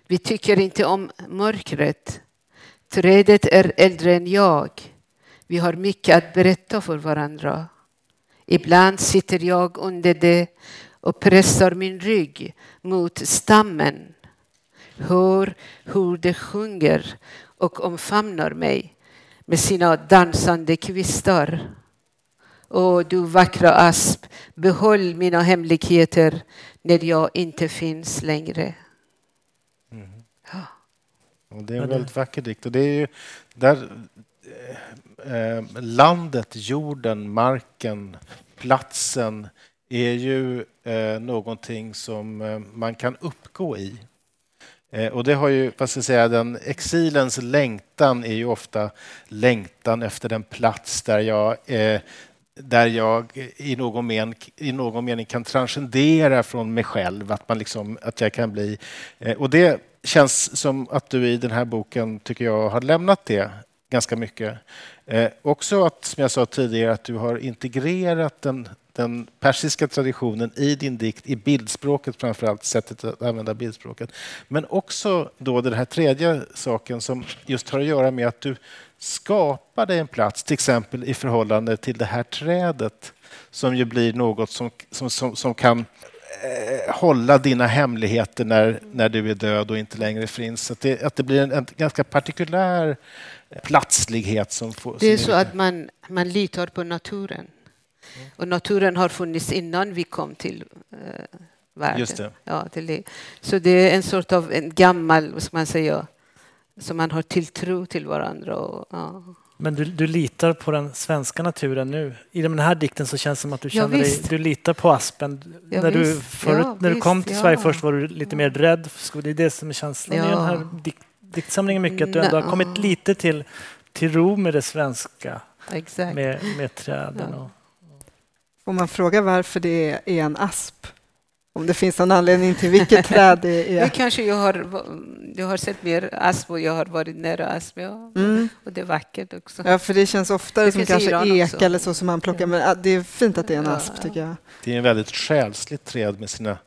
Vi tycker inte om mörkret. Trädet är äldre än jag. Vi har mycket att berätta för varandra. Ibland sitter jag under det och pressar min rygg mot stammen. Hör hur det sjunger och omfamnar mig med sina dansande kvistar. Åh, du vackra asp, behåll mina hemligheter när jag inte finns längre. Mm. Ja. Och det är en väldigt vacker dikt. Och det är ju där, eh, landet, jorden, marken, platsen är ju eh, någonting som eh, man kan uppgå i. Eh, och det har ju, vad ska jag säga, den exilens längtan är ju ofta längtan efter den plats där jag eh, där jag i någon, men, i någon mening kan transcendera från mig själv, att, man liksom, att jag kan bli... Eh, och det känns som att du i den här boken, tycker jag, har lämnat det ganska mycket. Eh, också att, som jag sa tidigare, att du har integrerat den, den persiska traditionen i din dikt, i bildspråket framför allt, sättet att använda bildspråket. Men också då den här tredje saken som just har att göra med att du skapar dig en plats, till exempel i förhållande till det här trädet som ju blir något som, som, som, som kan eh, hålla dina hemligheter när, när du är död och inte längre finns. Att det, att det blir en, en ganska partikulär platslighet. Som får, det är så att man, man litar på naturen. Och naturen har funnits innan vi kom till eh, världen. Just det. Ja, till det. Så det är en sort av en gammal, vad ska man säga, så man har tilltro till varandra. Och, ja. Men du, du litar på den svenska naturen nu. I den här dikten så känns det som att du känner ja, dig, du litar på aspen. Ja, när, du, förut, ja, när du kom till Sverige först var du lite mer rädd. Det är det som är känslan i den här dik, diktsamlingen mycket. Att du ändå har kommit lite till, till ro med det svenska. Exakt. Med, med träden. Och, Får man fråga varför det är en asp? Om det finns någon anledning till vilket träd det är? Det kanske jag har, jag har sett mer asp och jag har varit nära asp. Ja. Mm. Och det är vackert också. Ja, för det känns oftare det som kanske ek också. eller så som man plockar. Men det är fint att det är en asp ja. tycker jag. Det är en väldigt själsligt träd med sina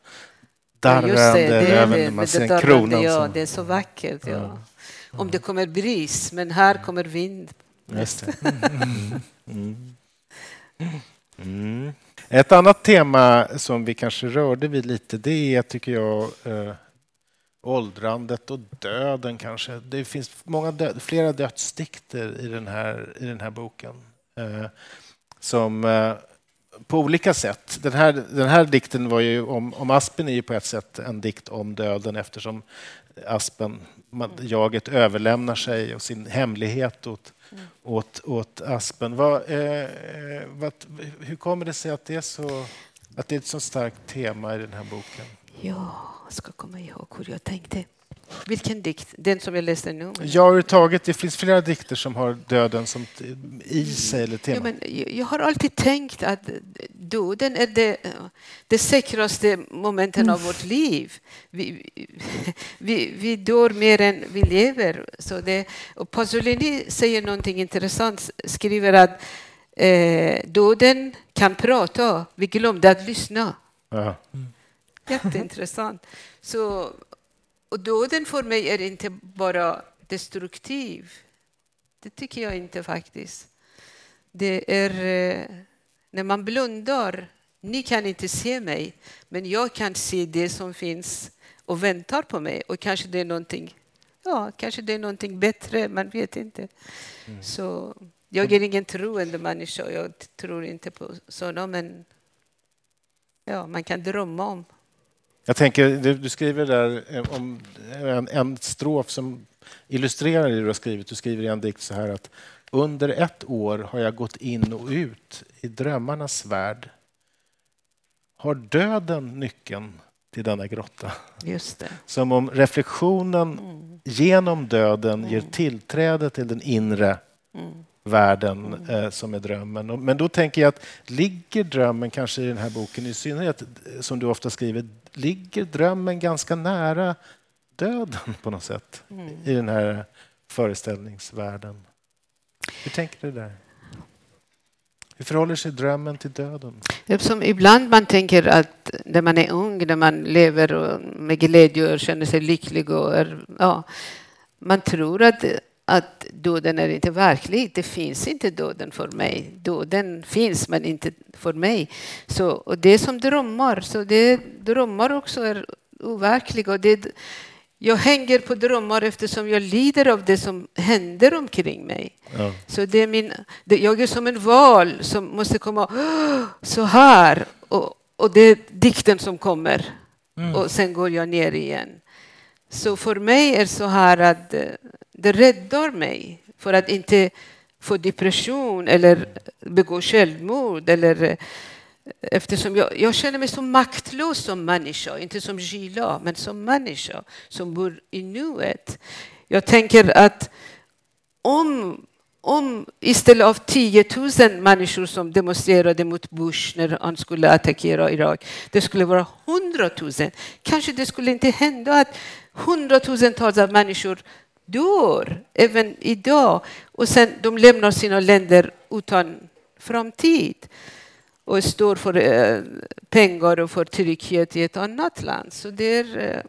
darrande ja, det, det är det, man ser kronan. Ja, det är så vackert. Ja. ja. Om det kommer bris, men här kommer vind. Just. Mm. Mm. Ett annat tema som vi kanske rörde vid lite, det är, tycker jag, eh, åldrandet och döden kanske. Det finns många dö flera dödsdikter i den här, i den här boken eh, som eh, på olika sätt. Den här, den här dikten var ju om, om Aspen är ju på ett sätt en dikt om döden eftersom Aspen, man, jaget överlämnar sig och sin hemlighet åt åt, åt aspen. Vad, eh, vad, hur kommer det sig att det, är så, att det är ett så starkt tema i den här boken? Ja, jag ska komma ihåg hur jag tänkte. Vilken dikt? Den som jag läste nu? Ja, överhuvudtaget. Det finns flera dikter som har döden som i sig eller tema. Ja, men jag har alltid tänkt att döden är det, det säkraste momenten av vårt liv. Vi, vi, vi dör mer än vi lever. Så det, och Pasolini säger någonting intressant, skriver att eh, döden kan prata, vi glömde att lyssna. Ja. Jätteintressant. Så och döden för mig är inte bara destruktiv. Det tycker jag inte faktiskt. Det är eh, när man blundar. Ni kan inte se mig, men jag kan se det som finns och väntar på mig. Och kanske det är någonting, ja, kanske det är någonting bättre, man vet inte. Mm. Så jag är ingen troende människa, jag tror inte på sådana, men ja, man kan drömma om jag tänker, du, skriver där eh, om en, en strof som illustrerar det du har skrivit. Du skriver i en dikt så här att under ett år har jag gått in och ut i drömmarnas värld. Har döden nyckeln till denna grotta. Just det. Som om reflektionen genom döden ger tillträde till den inre världen eh, som är drömmen. Men då tänker jag att ligger drömmen, kanske i den här boken i synnerhet, eh, som du ofta skriver, ligger drömmen ganska nära döden på något sätt i den här föreställningsvärlden? Hur tänker du där? Hur förhåller sig drömmen till döden? Eftersom ibland man tänker att när man är ung, när man lever och med glädje och känner sig lycklig och är, ja, man tror att, att döden är inte verklig. Det finns inte döden för mig. Döden finns men inte för mig. Så, och det är som drömmar. Så det, drömmar också är overkliga. Och det, jag hänger på drömmar eftersom jag lider av det som händer omkring mig. Ja. Så det är min, det, jag är som en val som måste komma så här. Och, och det är dikten som kommer. Och sen går jag ner igen. Så för mig är så här att eh, det räddar mig för att inte få depression eller begå självmord. Eller, eh, eftersom jag, jag känner mig så maktlös som människa, inte som Gila, men som människa som bor i nuet. Jag tänker att om, om istället av 10 000 människor som demonstrerade mot Bush när han skulle attackera Irak, det skulle vara 100 000. Kanske det skulle inte hända att hundratusentals av människor dör även idag och sen de lämnar sina länder utan framtid och står för eh, pengar och för trygghet i ett annat land. Så det är... Eh,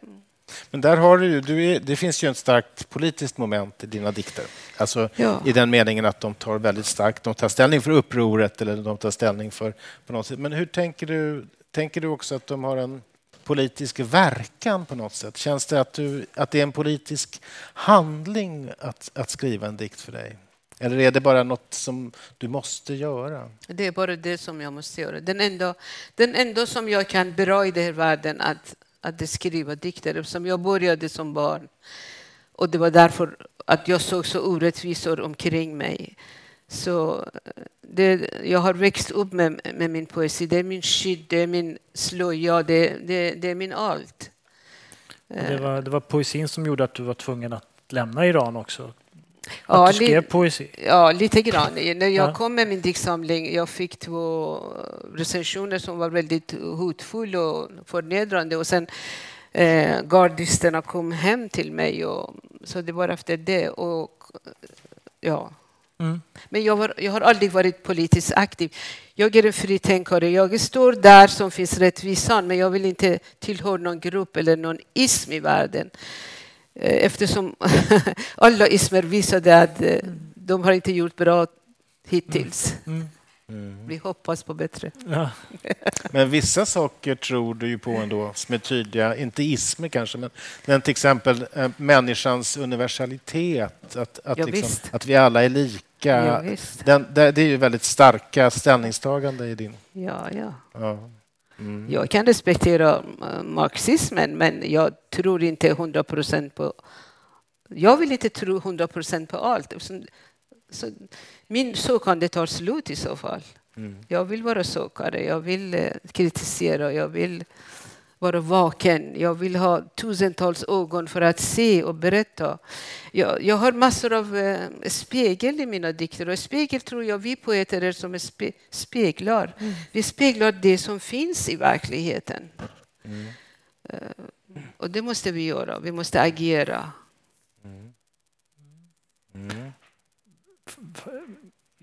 Men där har du du är, det finns ju ett starkt politiskt moment i dina dikter. Alltså Ja. i den meningen att de tar väldigt starkt, de tar ställning för upproret eller de tar ställning för på något sätt. Men hur tänker du? Tänker du också att de har en politisk verkan på något sätt? Känns det att, du, att det är en politisk handling att, att skriva en dikt för dig? Eller är det bara något som du måste göra? Det är bara det som jag måste göra. Den enda, den enda som jag kan bra i den här världen att, att skriva dikter, eftersom jag började som barn. Och det var därför att jag såg så orättvisor omkring mig. Så det, jag har växt upp med, med min poesi. Det är min skydd, det är min slöja, det, det, det är min allt. Det var, det var poesin som gjorde att du var tvungen att lämna Iran också. Att Ja, du skrev poesi. Ja, lite grann. När jag Ja. kom med min diktsamling, jag fick två recensioner som var väldigt hotfulla och förnedrande. Och sen eh, gardisterna kom hem till mig. Och, så det var efter det. Och, ja. Mm. Men jag, var, jag har aldrig varit politiskt aktiv. Jag är en fritänkare. Jag står där som finns rättvisan, men jag vill inte tillhöra någon grupp eller någon ism i världen. Eh, Eftersom alla ismer visade att eh, de har inte gjort bra hittills. Mm. Vi hoppas på bättre. Ja. Men vissa saker tror du ju på ändå som är tydliga, inte ismer kanske, men, men till exempel eh, människans universalitet, att, att, Ja, liksom, att vi alla är lika. Ja, visst. Den, det, det är ju väldigt starka ställningstagande i din... Ja, ja. Ja. Mm. Jag kan respektera eh, marxismen, men jag tror inte 100 procent på... Jag vill inte tro 100 procent på allt. Så, så min sökande tar slut i så fall. Mm. Jag vill vara sökare, jag vill eh, kritisera, jag vill vara vaken. Jag vill ha tusentals ögon för att se och berätta. Jag, jag har massor av eh, spegel i mina dikter och spegel tror jag vi poeter är som spe, speglar. Vi speglar det som finns i verkligheten. Eh, och det måste vi göra, vi måste agera. Mm.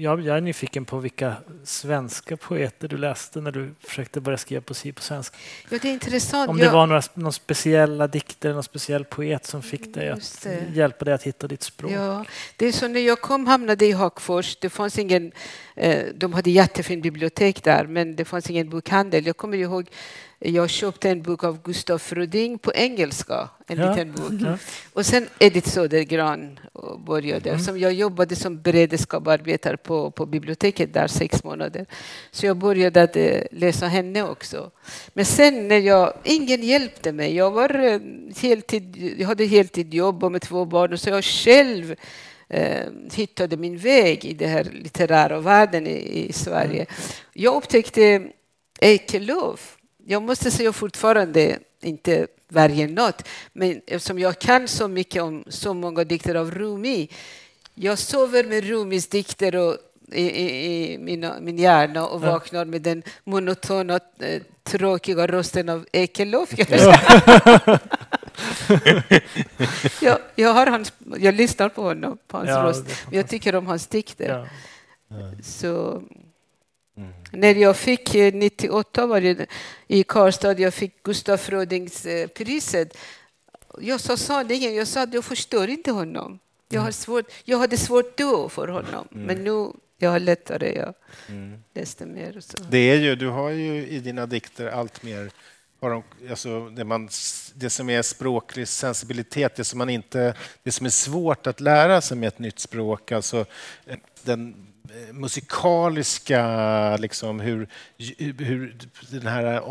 Jag, jag är nyfiken på vilka svenska poeter du läste när du försökte börja skriva poesi på svenska. Ja, det är intressant. Om det Jag- var några, någon speciella dikter, någon speciell poet som fick dig att hjälpa dig att hitta ditt språk. Ja, det är så när jag kom hamnade i Hagfors, det fanns ingen, eh, de hade jättefint bibliotek där, men det fanns ingen bokhandel. Jag kommer ihåg, jag köpte en bok av Gustaf Fröding på engelska, en Ja, liten bok. ja. Och sen Edith Södergran och började, Mm. som jag jobbade som beredskapsarbetare på, på biblioteket där sex månader. Så jag började att eh, läsa henne också. Men sen när jag, ingen hjälpte mig. Jag var eh, heltid, jag hade heltidjobb och med två barn, så jag själv eh, hittade min väg i den här litterära världen i, i Sverige. Jag upptäckte Ekelöf jag måste säga fortfarande, inte varje natt, men eftersom jag kan så mycket om så många dikter av Rumi, jag sover med Rumis dikter och i, i, i mina, min hjärna och vaknar med den monotona, eh, tråkiga rösten av Ekelöf. jag, jag, har hans, jag lyssnar på honom, på hans Ja, röst. jag tycker om hans dikter. Ja. Så när jag fick eh, 98 var det i Karlstad, jag fick Gustaf Frödings eh, priset. Jag sa sanningen, jag sa att jag förstår inte honom. Jag, har svårt, jag hade svårt då för honom, men nu jag har lättare. Jag läste mer. Och så. Det är ju, du har ju i dina dikter allt mer har de, alltså det, man, det som är språklig sensibilitet, det som, man inte, det som är svårt att lära sig med ett nytt språk, alltså eh, den eh, musikaliska, liksom hur, hur den här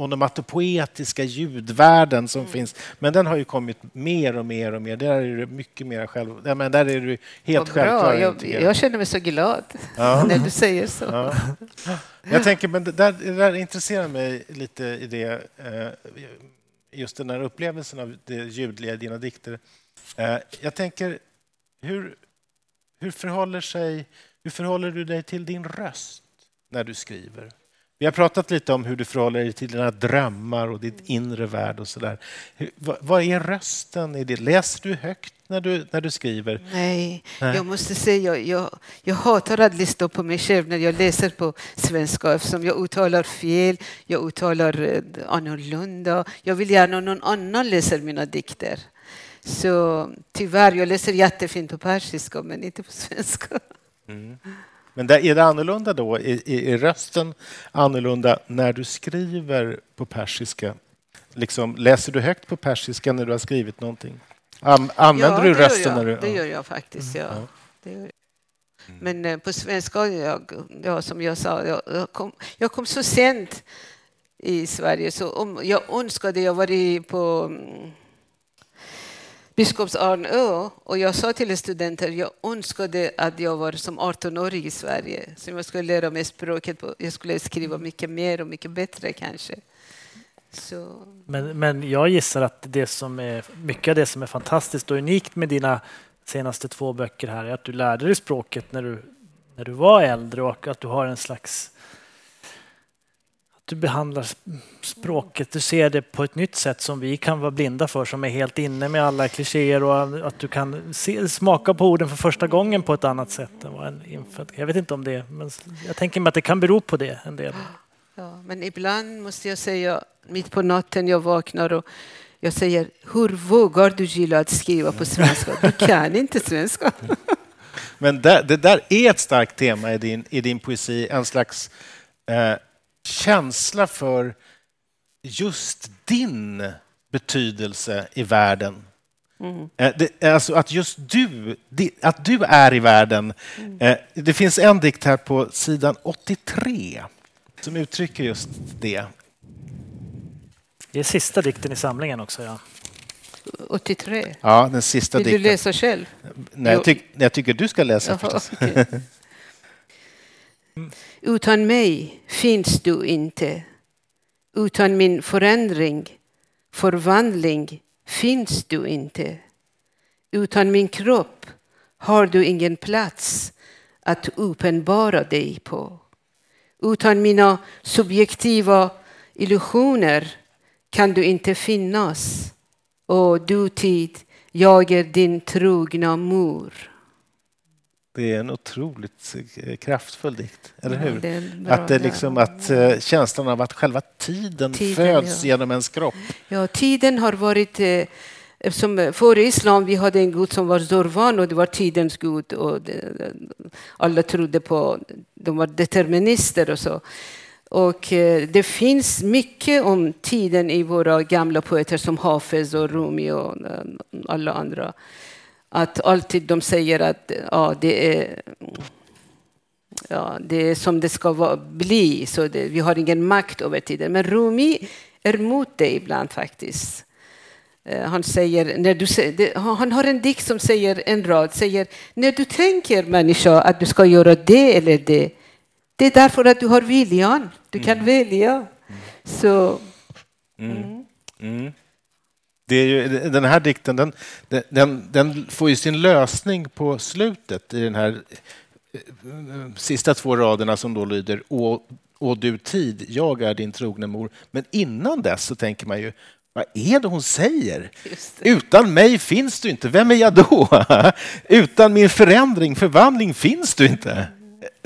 onomatopoetiska ljudvärlden som finns, men den har ju kommit mer och mer och mer. Där är du mycket mer själv... Ja, men där är du helt självklar. Jag, jag känner mig så glad Ja. när du säger så. Ja. Jag tänker, men det där, det där intresserar mig lite i det, eh, just den här upplevelsen av det ljudliga i dina dikter. Eh, Jag tänker, hur, hur, förhåller sig, hur förhåller du dig till din röst när du skriver? Vi har pratat lite om hur du förhåller dig till dina drömmar och ditt inre värld och sådär. Vad, är rösten i det? Läser du högt när du, när du skriver? Nej, Nej. jag måste säga jag, jag, jag hatar att lyssna på mig själv när jag läser på svenska eftersom jag uttalar fel, jag uttalar eh, annorlunda. Jag vill gärna någon annan läser mina dikter. Så tyvärr, jag läser jättefint på persiska men inte på svenska. Men där, är det annorlunda då? Är, är, rösten annorlunda när du skriver på persiska? Liksom, läser du högt på persiska när du har skrivit någonting? An, använder ja, du rösten? jag. När du, Det gör jag faktiskt, ja. Ja. Det gör jag. Men eh, på svenska, jag, ja, som jag sa, jag, jag, kom, jag kom så sent i Sverige så om jag önskade jag var i på mm, Biskopsarnö och jag sa till studenter jag önskade att jag var som 18-årig i Sverige. Så jag skulle lära mig språket, jag skulle skriva mycket mer och mycket bättre kanske. Så, Men, men jag gissar att det som är, mycket av det som är fantastiskt och unikt med dina senaste två böcker här är att du lärde dig språket när du, när du var äldre och att du har en slags... Du behandlar sp- språket, du ser det på ett nytt sätt som vi kan vara blinda för som är helt inne med alla klichéer och att du kan se, smaka på orden för första gången på ett annat sätt än vad en infödd... Jag vet inte om det, men jag tänker mig att det kan bero på det en del. Ja, men ibland måste jag säga, mitt på natten jag vaknar och jag säger, hur vågar du gilla att skriva på svenska? Du kan inte svenska. Men där, det där är ett starkt tema i din, i din poesi, en slags eh, känsla för just din betydelse i världen. Eh, det, alltså att just du, att du är i världen. Eh, det finns en dikt här på sidan 83 som uttrycker just det. Det är sista dikten i samlingen också. Ja. 83. Ja, den sista Vill du dikten. läsa själv? Nej, jag, tyck, jag tycker du ska läsa Jaha, förstås. okej. Utan mig finns du inte. Utan min förändring, förvandling finns du inte. Utan min kropp har du ingen plats att uppenbara dig på. Utan mina subjektiva illusioner kan du inte finnas. Och du tid, jag är din trogna mor. Det är en otroligt eh, kraftfull dikt, eller Ja, hur? det är en bra- att det liksom att eh, känslan av att själva tiden, Tiden, föds ja. genom ens kropp. Ja, tiden har varit... Eh, eh, före islam vi hade en gud som var Zorvan och det var tidens gud. Och det, alla trodde på... De var determinister och så. Och eh, det finns mycket om tiden i våra gamla poeter som Hafez och Rumi och eh, alla andra. Att alltid de säger att ja, det är ja, det är som det ska vara, bli, så det, vi har ingen makt över tiden. Men Rumi är mot det ibland faktiskt. Eh, Han, säger, när du, det, han har en dikt som säger en rad, säger när du tänker människa att du ska göra det eller det, det är därför att du har viljan, du kan välja. Så Mm. Mm. Det är ju, den här dikten den, den, den får ju sin lösning på slutet i den här eh, sista två raderna som då lyder Å, å du tid, jag är din trogne mor. Men innan dess så tänker man ju vad är det hon säger? Det. Utan mig finns du inte. Vem är jag då? Utan min förändring, förvandling finns du inte.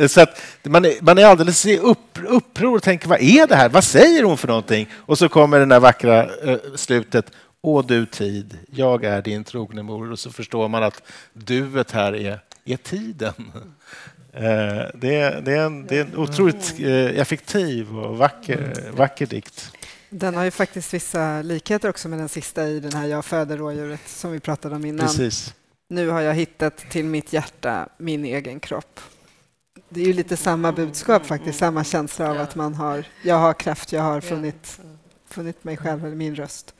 Så att man, är, man är alldeles i upp, uppror och tänker vad är det här? Vad säger hon för någonting? Och så kommer det där vackra uh, slutet. Å du tid, jag är din trogne mor. Och så förstår man att duet här är, är tiden. Uh, det, är, det, är en, det är en otroligt uh, effektiv och vacker, vacker dikt. Den har ju faktiskt vissa likheter också med den sista i den här Jag föder rådjuret som vi pratade om innan. Precis. Nu har jag hittat till mitt hjärta min egen kropp. Det är ju lite samma budskap faktiskt, samma känsla av att man har, jag har kraft, jag har funnit, funnit mig själv eller min röst.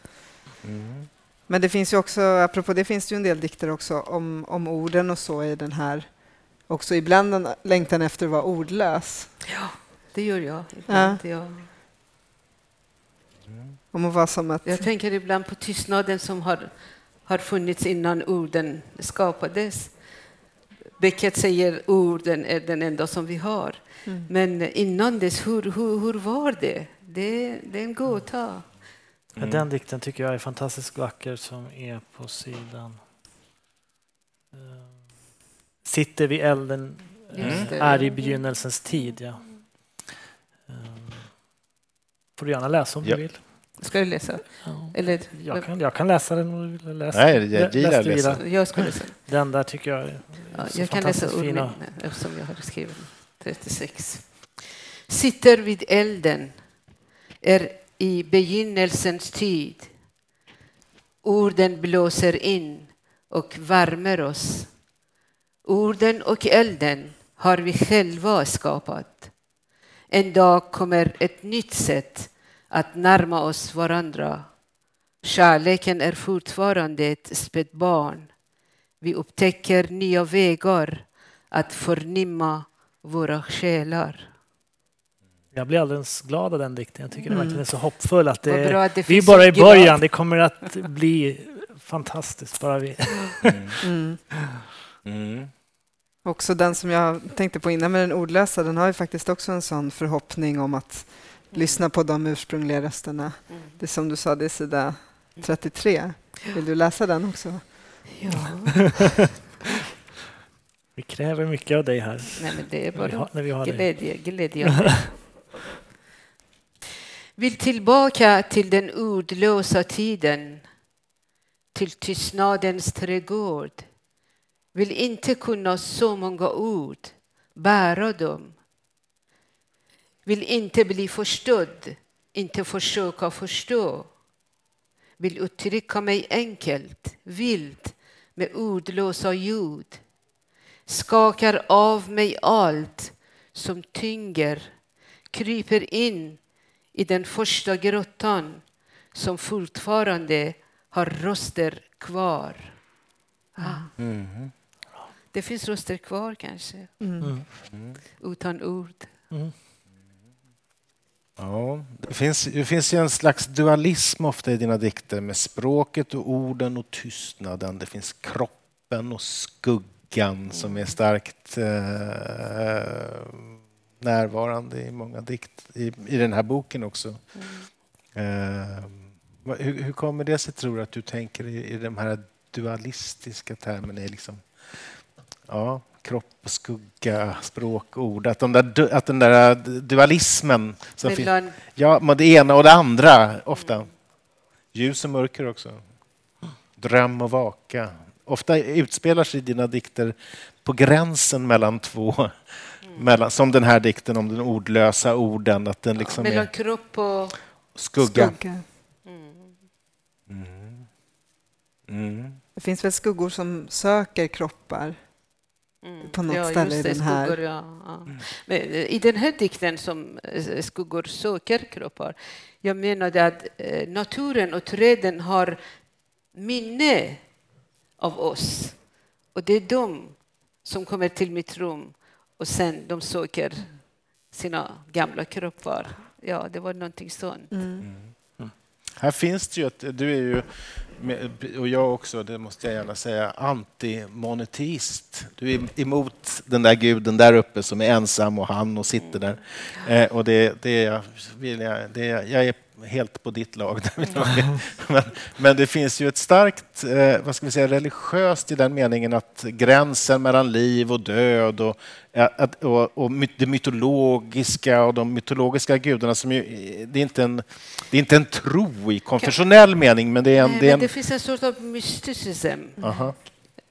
Mm. Men det finns ju också, apropå det finns det ju en del dikter också om, om orden och så i den här. Också ibland en längtan efter att vara ordlös. Ja, det gör jag. Ibland, ja. ja. Om att vara som att... Jag tänker ibland på tystnaden som har, har funnits innan orden skapades. Beckett säger orden är den enda som vi har. Mm. Men innan dess, hur, hur, hur var det? det? Det är en gåta. Mm. Den dikten tycker jag är fantastiskt vacker som är på sidan. Eh, sitter vid elden mm. är i begynnelsens tid. Ja. Eh, får du gärna läsa om ja. du vill. Ska du läsa? Ja. Eller, jag, kan, jag kan läsa den om du vill läsa. Nej, jag gillar läsa. Jag ska läsa. Den där tycker jag är ja, Jag kan läsa ur eftersom jag har skrivit 36. Sitter vid elden, är i begynnelsens tid. Orden blåser in och värmer oss. Orden och elden har vi själva skapat. En dag kommer ett nytt sätt att närma oss varandra. Kärleken är fortfarande ett spädbarn. Vi upptäcker nya vägar att förnimma våra själar. Jag blir alldeles glad av den dikten. Jag tycker mm. den är så hoppfull. Att det, bra, det vi är bara i början. Det kommer att bli fantastiskt. Bara vi. Mm. Mm. mm. Också den som jag tänkte på innan med den ordlösa, den har ju faktiskt också en sån förhoppning om att lyssna på de ursprungliga rösterna. Mm. Det som du sa, det är sida 33. Vill du läsa den också? Ja. vi kräver mycket av dig här. Nej, men det är bara när vi har, när vi har glädje, glädje. Vill tillbaka till den ordlösa tiden, till tystnadens trädgård. Vill inte kunna så många ord, bära dem vill inte bli förstådd, inte försöka förstå. Vill uttrycka mig enkelt, vilt, med ordlösa ljud. Skakar av mig allt som tynger, kryper in i den första grottan som fortfarande har röster kvar. Ah. Mm. Det finns röster kvar kanske, mm. Mm. utan ord. Mm. Ja, det, finns, det finns ju en slags dualism ofta i dina dikter med språket och orden och tystnaden. Det finns kroppen och skuggan som är starkt eh, närvarande i många dikt, i, i den här boken också. Mm. Eh, hur, hur, kommer det sig, tror du, att du tänker i, i de här dualistiska termerna? Liksom, ja, kropp och skugga, språk, ord. Att, de där, att den där dualismen... Som finns, ja, det ena och det andra, ofta. Ljus och mörker också. Dröm och vaka. Ofta utspelar sig dina dikter på gränsen mellan två. Mellan, som den här dikten om den ordlösa orden. Att den liksom ja, mellan kropp och skugga. skugga. Mm. Mm. mm. Det finns väl skuggor som söker kroppar? Mm. På något ja, ställe i den här. Skuggor, ja, ja. Mm. Men eh, I den här dikten som eh, skuggor söker kroppar, jag menade att eh, naturen och träden har minne av oss. Och det är de som kommer till mitt rum och sen de söker sina gamla kroppar. Ja, det var någonting sånt. Här finns det ju ett, du är ju, och jag också, det måste jag gärna säga, antimonoteist. Du är emot den där guden där uppe som är ensam och han och sitter där. Eh, och det, det, vill jag, det, jag är helt på ditt lag. men, men det finns ju ett starkt eh, vad ska vi säga, religiöst i den meningen att gränsen mellan liv och död och, att, och, och det mytologiska och de mytologiska gudarna som ju, det, är inte en, det är inte en tro i konfessionell mening men det är en... Nej, det, är en... det finns en sorts av mysticism. Aha.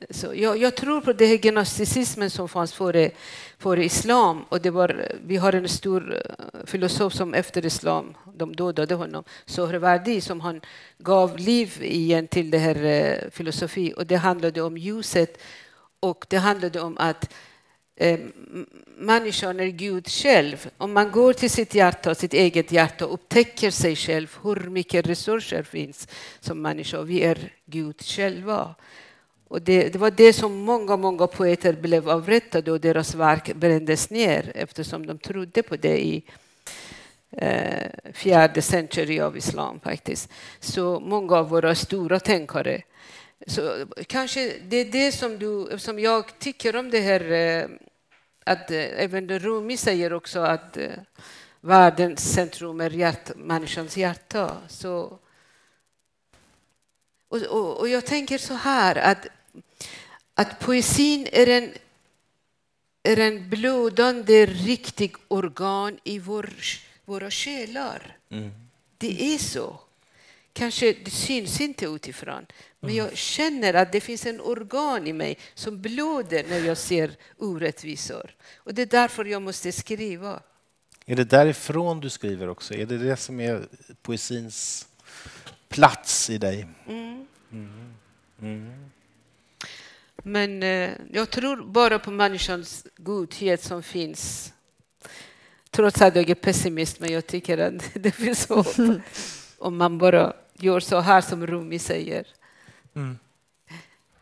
Så jag, jag, tror på det här gnosticismen som fanns före, före islam. Och det var, vi har en stor eh, filosof som efter islam, de dödade honom, Sohrawardi, som han gav liv igen till det här uh, filosofi. Och det handlade om ljuset och det handlade om att eh, människan är Gud själv. Om man går till sitt hjärta, sitt eget hjärta och upptäcker sig själv, hur mycket resurser finns som människa. Vi är Gud själva. Och det, det, var det som många, många poeter blev avrättade och deras verk brändes ner eftersom de trodde på det i eh, fjärde century av islam faktiskt. Så många av våra stora tänkare. Så kanske det är det som, du, som jag tycker om det här eh, att eh, även Rumi säger också att eh, världens centrum är hjärt, människans hjärta. Så, och, och, och jag tänker så här att att poesin är en, är en blödande, riktig organ i vår, våra själar. Mm. Det är så. Kanske det syns inte utifrån, men jag känner att det finns en organ i mig som blöder när jag ser orättvisor. Och det är därför jag måste skriva. Är det därifrån du skriver också? Är det det som är poesins plats i dig? Mm. Mm. Men eh, jag tror bara på människans godhet som finns. Trots att jag är pessimist, men jag tycker att det finns hopp. Om man bara gör så här som Rumi säger. Mm.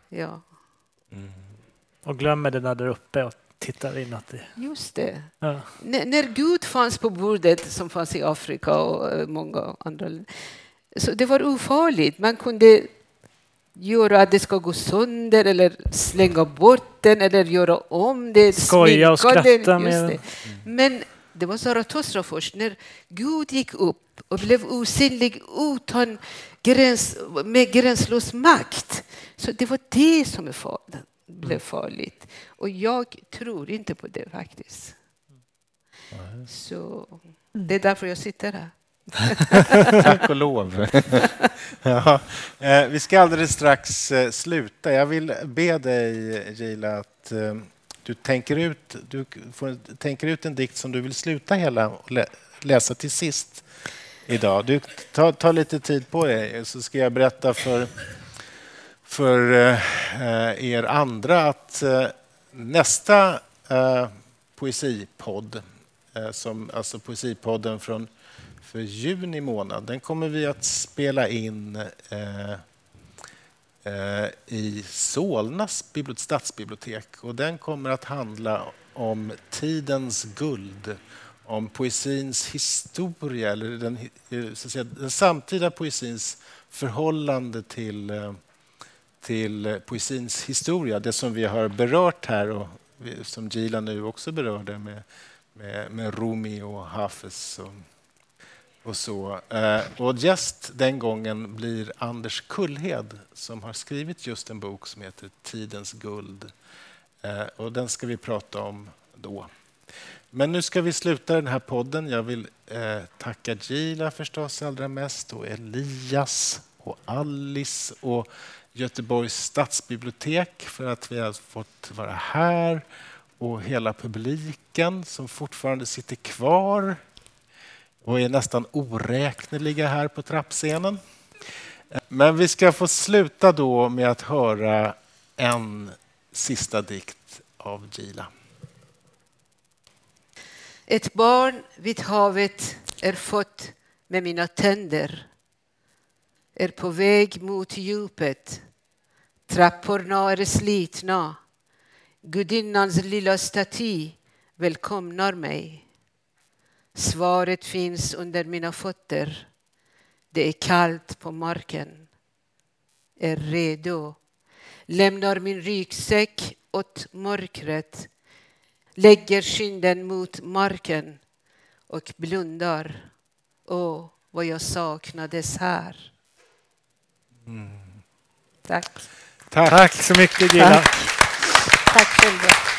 Ja. Mm. Och glömmer det där, där uppe och tittar inåt. Just det. Ja. när Gud fanns på bordet, som fanns i Afrika och eh, många andra så det var ofarligt. Man kunde göra att det ska gå sönder eller slänga bort den eller göra om det. Skoja och skratta med den. Men det var Zarathustra först, när Gud gick upp och blev osynlig utan gräns, med gränslös makt. Så det var det som är far, blev farligt. Och jag tror inte på det faktiskt. Så det är därför jag sitter här. Tack och lov. ja, eh, vi ska alldeles strax eh, sluta. Jag vill be dig, Gila, att eh, du tänker ut, du får, tänker ut en dikt som du vill sluta hela och läsa till sist idag. Du tar, ta lite tid på dig, så ska jag berätta för, för eh, er andra att eh, nästa eh, poesipodd, som, alltså poesipodden från för juni månad. Den kommer vi att spela in eh, eh, i Solnas stadsbibliotek. Och den kommer att handla om tidens guld, om poesins historia, eller den, eh, så att säga, den samtida poesins förhållande till, eh, till poesins historia. Det som vi har berört här och som Gila nu också berörde med, med, med Rumi och Hafez. Och, och så. Eh, och gäst den gången blir Anders Kullhed som har skrivit just en bok som heter Tidens guld. Eh, och den ska vi prata om då. Men nu ska vi sluta den här podden. Jag vill eh, tacka Gila förstås allra mest och Elias och Alice och Göteborgs stadsbibliotek för att vi har fått vara här och hela publiken som fortfarande sitter kvar och är nästan oräkneliga här på trappscenen. Men vi ska få sluta då med att höra en sista dikt av Gila. Ett barn vid havet är fött med mina tänder är på väg mot djupet. Trapporna är slitna. Gudinnans lilla staty välkomnar mig. Svaret finns under mina fötter. Det är kallt på marken. Är redo. Lämnar min ryggsäck åt mörkret. Lägger kinden mot marken och blundar. Åh, vad jag saknades här. Tack. Tack. Tack så mycket Gilla. Tack. Tack själva.